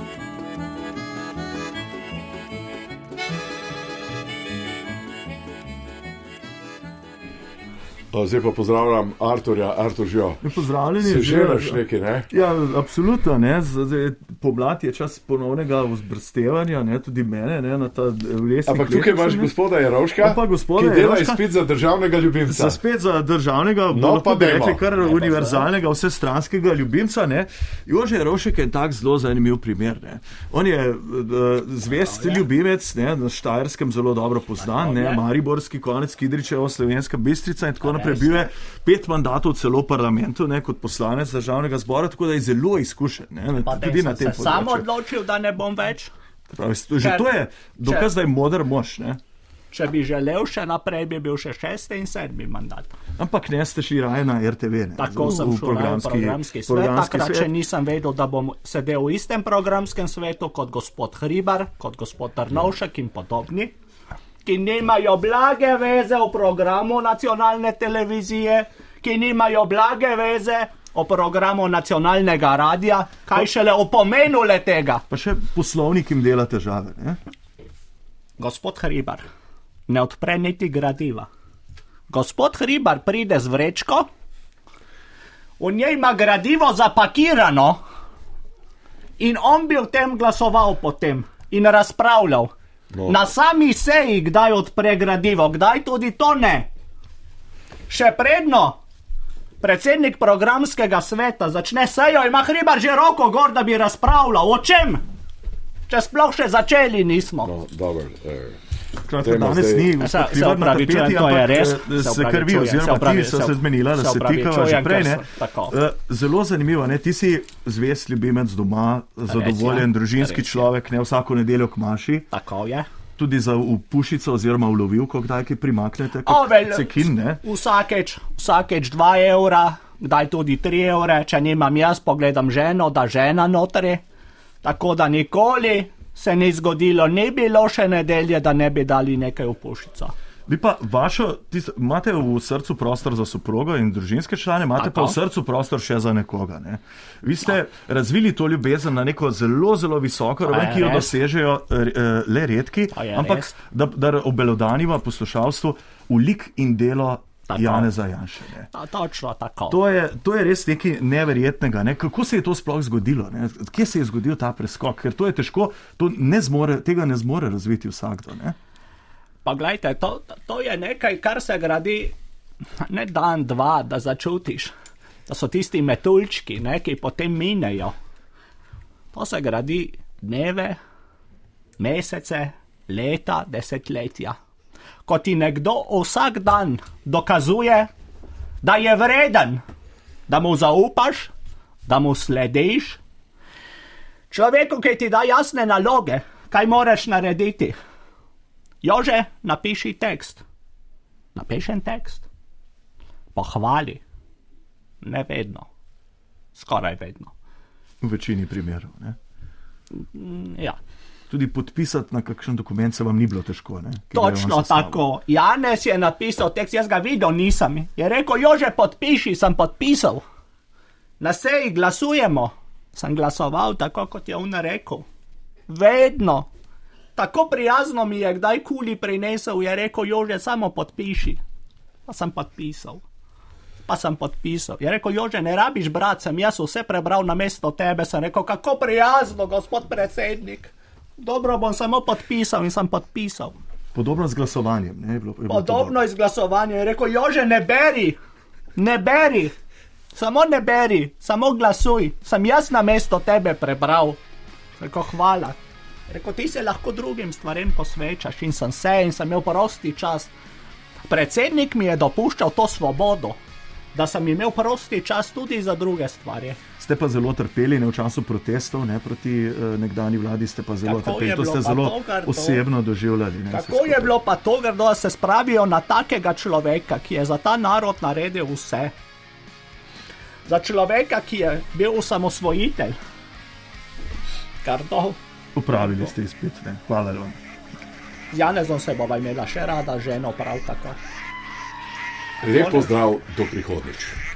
Zdaj pa pozdravljam Arturja, Artur Žijo. Pozdravljeni, Se že- želiš nekaj, ne? Ja, absolutno. Ne. Z- Zdaj, pomlad je čas ponovnega vzbrstevanja, ne, tudi mene, ne, na ta lesni Ampak tukaj imaš gospoda Jarovška, Pa gospoda ki dela Jerovška. izpit za državnega ljubimca. Za spet za državnega, No, no, pa bi rekli, kar univerzalnega, vsestranskega ljubimca. Ne. Jože Rošek je tak zelo zanimiv primer. Ne. On je eh, zvest ljubimec, ne, na Štajerskem zelo dobro poznan, ne, Mariborski konec Kidričevo, Slovenska bistrica in tako naprej. Bil je pet mandatov celo v parlamentu, ne, kot poslanec državnega zbora, tako da je zelo izkušen. Ne, tudi na tem Sam področju. odločil, da ne bom več. Pravi, Že to je dokaz, da je moder mož. Ne. Če bi želel še naprej, bi bil še šesti in sedmi mandat. Ampak ne ste šli raje na RTV. Ne, Tako v- sem v šel na programski svet. programski Takrat svet. še nisem vedel, da bom sedel v istem programskem svetu kot gospod Hribar, kot gospod Trnovšek in podobni, ki nimajo blage veze v programu nacionalne televizije, ki nimajo blage veze o programu nacionalnega radia, kaj šele o pomenu le tega. Pa še poslovnik jim dela težave. Ne? Gospod Hribar, ne odpre niti gradiva. Gospod Hribar pride z vrečko, v njej ima gradivo zapakirano in on bi o tem glasoval potem in razpravljal. No. Na sami seji, kdaj odpre gradivo, kdaj tudi to ne. Še predno predsednik programskega sveta začne sejo, ima Hribar že roko gor, da bi razpravljal. O čem? Če sploh še začeli nismo. No, dobro, eh, Kratka, Dajmo danes zdaj- ni Se- se gospod Hribar na opravičujem, tapeti, to je ampak res. eh, Se krvi opravičujem, oziroma se ti so se- zmenila, da se tikava že prej. Ne? Eh, Zelo zanimivo, ne? ti si zvest ljubimec doma, zadovoljen, ja. družinski je. človek, ne vsako nedeljo k maši. Tako je. Tudi za v pušico oziroma v lovilko, kdaj ki primaknete, O, kot vel- cekin, ne? Vsakeč, vsakeč 2 evra, kdaj tudi 3 evre, če nimam jaz, pogledam ženo, da žena notri. Tako da nikoli se ni zgodilo, ni bilo še nedelje, da ne bi dali nekaj v pušico. Vi pa vašo, tisto, imate v srcu prostor za soprogo in družinske člane, imate pa v srcu prostor še za nekoga. Ne? Vi ste razvili to ljubezen na neko zelo, zelo visoko raven, ki jo res. dosežejo eh, le redki, ampak res. da, da obelodaniva poslušalstvu v lik in delo Tako. Janeza Janša. To, točno tako. To je, to je res nekaj neverjetnega. Ne? Kako se je to sploh zgodilo? Ne? Kje se je zgodil ta preskok? Ker to je težko, to ne zmore, tega ne zmore razviti vsakdo. Ne? Pa gledajte, to, to je nekaj, kar se gradi ne dan, dva, da začutiš. To so tisti metuljčki, ne, ki potem minejo. To se gradi dneve, mesece, leta, desetletja. Ko ti nekdo vsak dan dokazuje, da je vreden, da mu zaupaš, da mu slediš. Človeku, ki ti da jasne naloge, kaj moraš narediti. Jože, napiši tekst. Napišem tekst. Pohvali. Ne vedno. Skoraj vedno. V večini primerov. Ne? Ja. Tudi podpisati na kakšen dokument se vam ni bilo težko. Ne? Točno tako. Janez je napisal tekst, jaz ga videl nisem. Je rekel, Jože, podpiši, sem podpisal. Na seji glasujemo. Sem glasoval tako, kot je on rekel. Vedno. Tako prijazno mi je kdaj kuli prinesel, je rekel, Jože, samo podpiši. Pa sem podpisal. Pa sem podpisal. Je rekel, Jože, ne rabiš, brat, sem jaz vse prebral na mesto tebe. Sem rekel, kako prijazno, gospod predsednik. Dobro, bom samo podpisal in sem podpisal. Podobno z glasovanjem. Ne, je bilo, je bilo Podobno izglasovanje je rekel, Jože, ne beri, ne beri, samo ne beri, samo glasuj. Sem jaz na mesto tebe prebral. Rekel, hvala. Rekel, ti se lahko drugim stvarem posvečaš in sem se in sem imel prosti čas. Predsednik mi je dopuščal to svobodo, da sem imel prosti čas tudi za druge stvari. Ste pa zelo trpeli ne, v času protestov ne, proti uh, nekdani vladi, ste pa zelo Kako trpeli. je To ste zelo to, Gardo? osebno doživljali. Ne, Kako je bilo pa to, grdo, da se spravijo na takega človeka, ki je za ta narod naredil vse? Za človeka, ki je bil osamosvojitelj. Gardo, Upravili ste izpit. Ne. Hvala vam. z Janezom se bova imela še rada, ženo prav tako. Lep pozdrav, do prihodnič.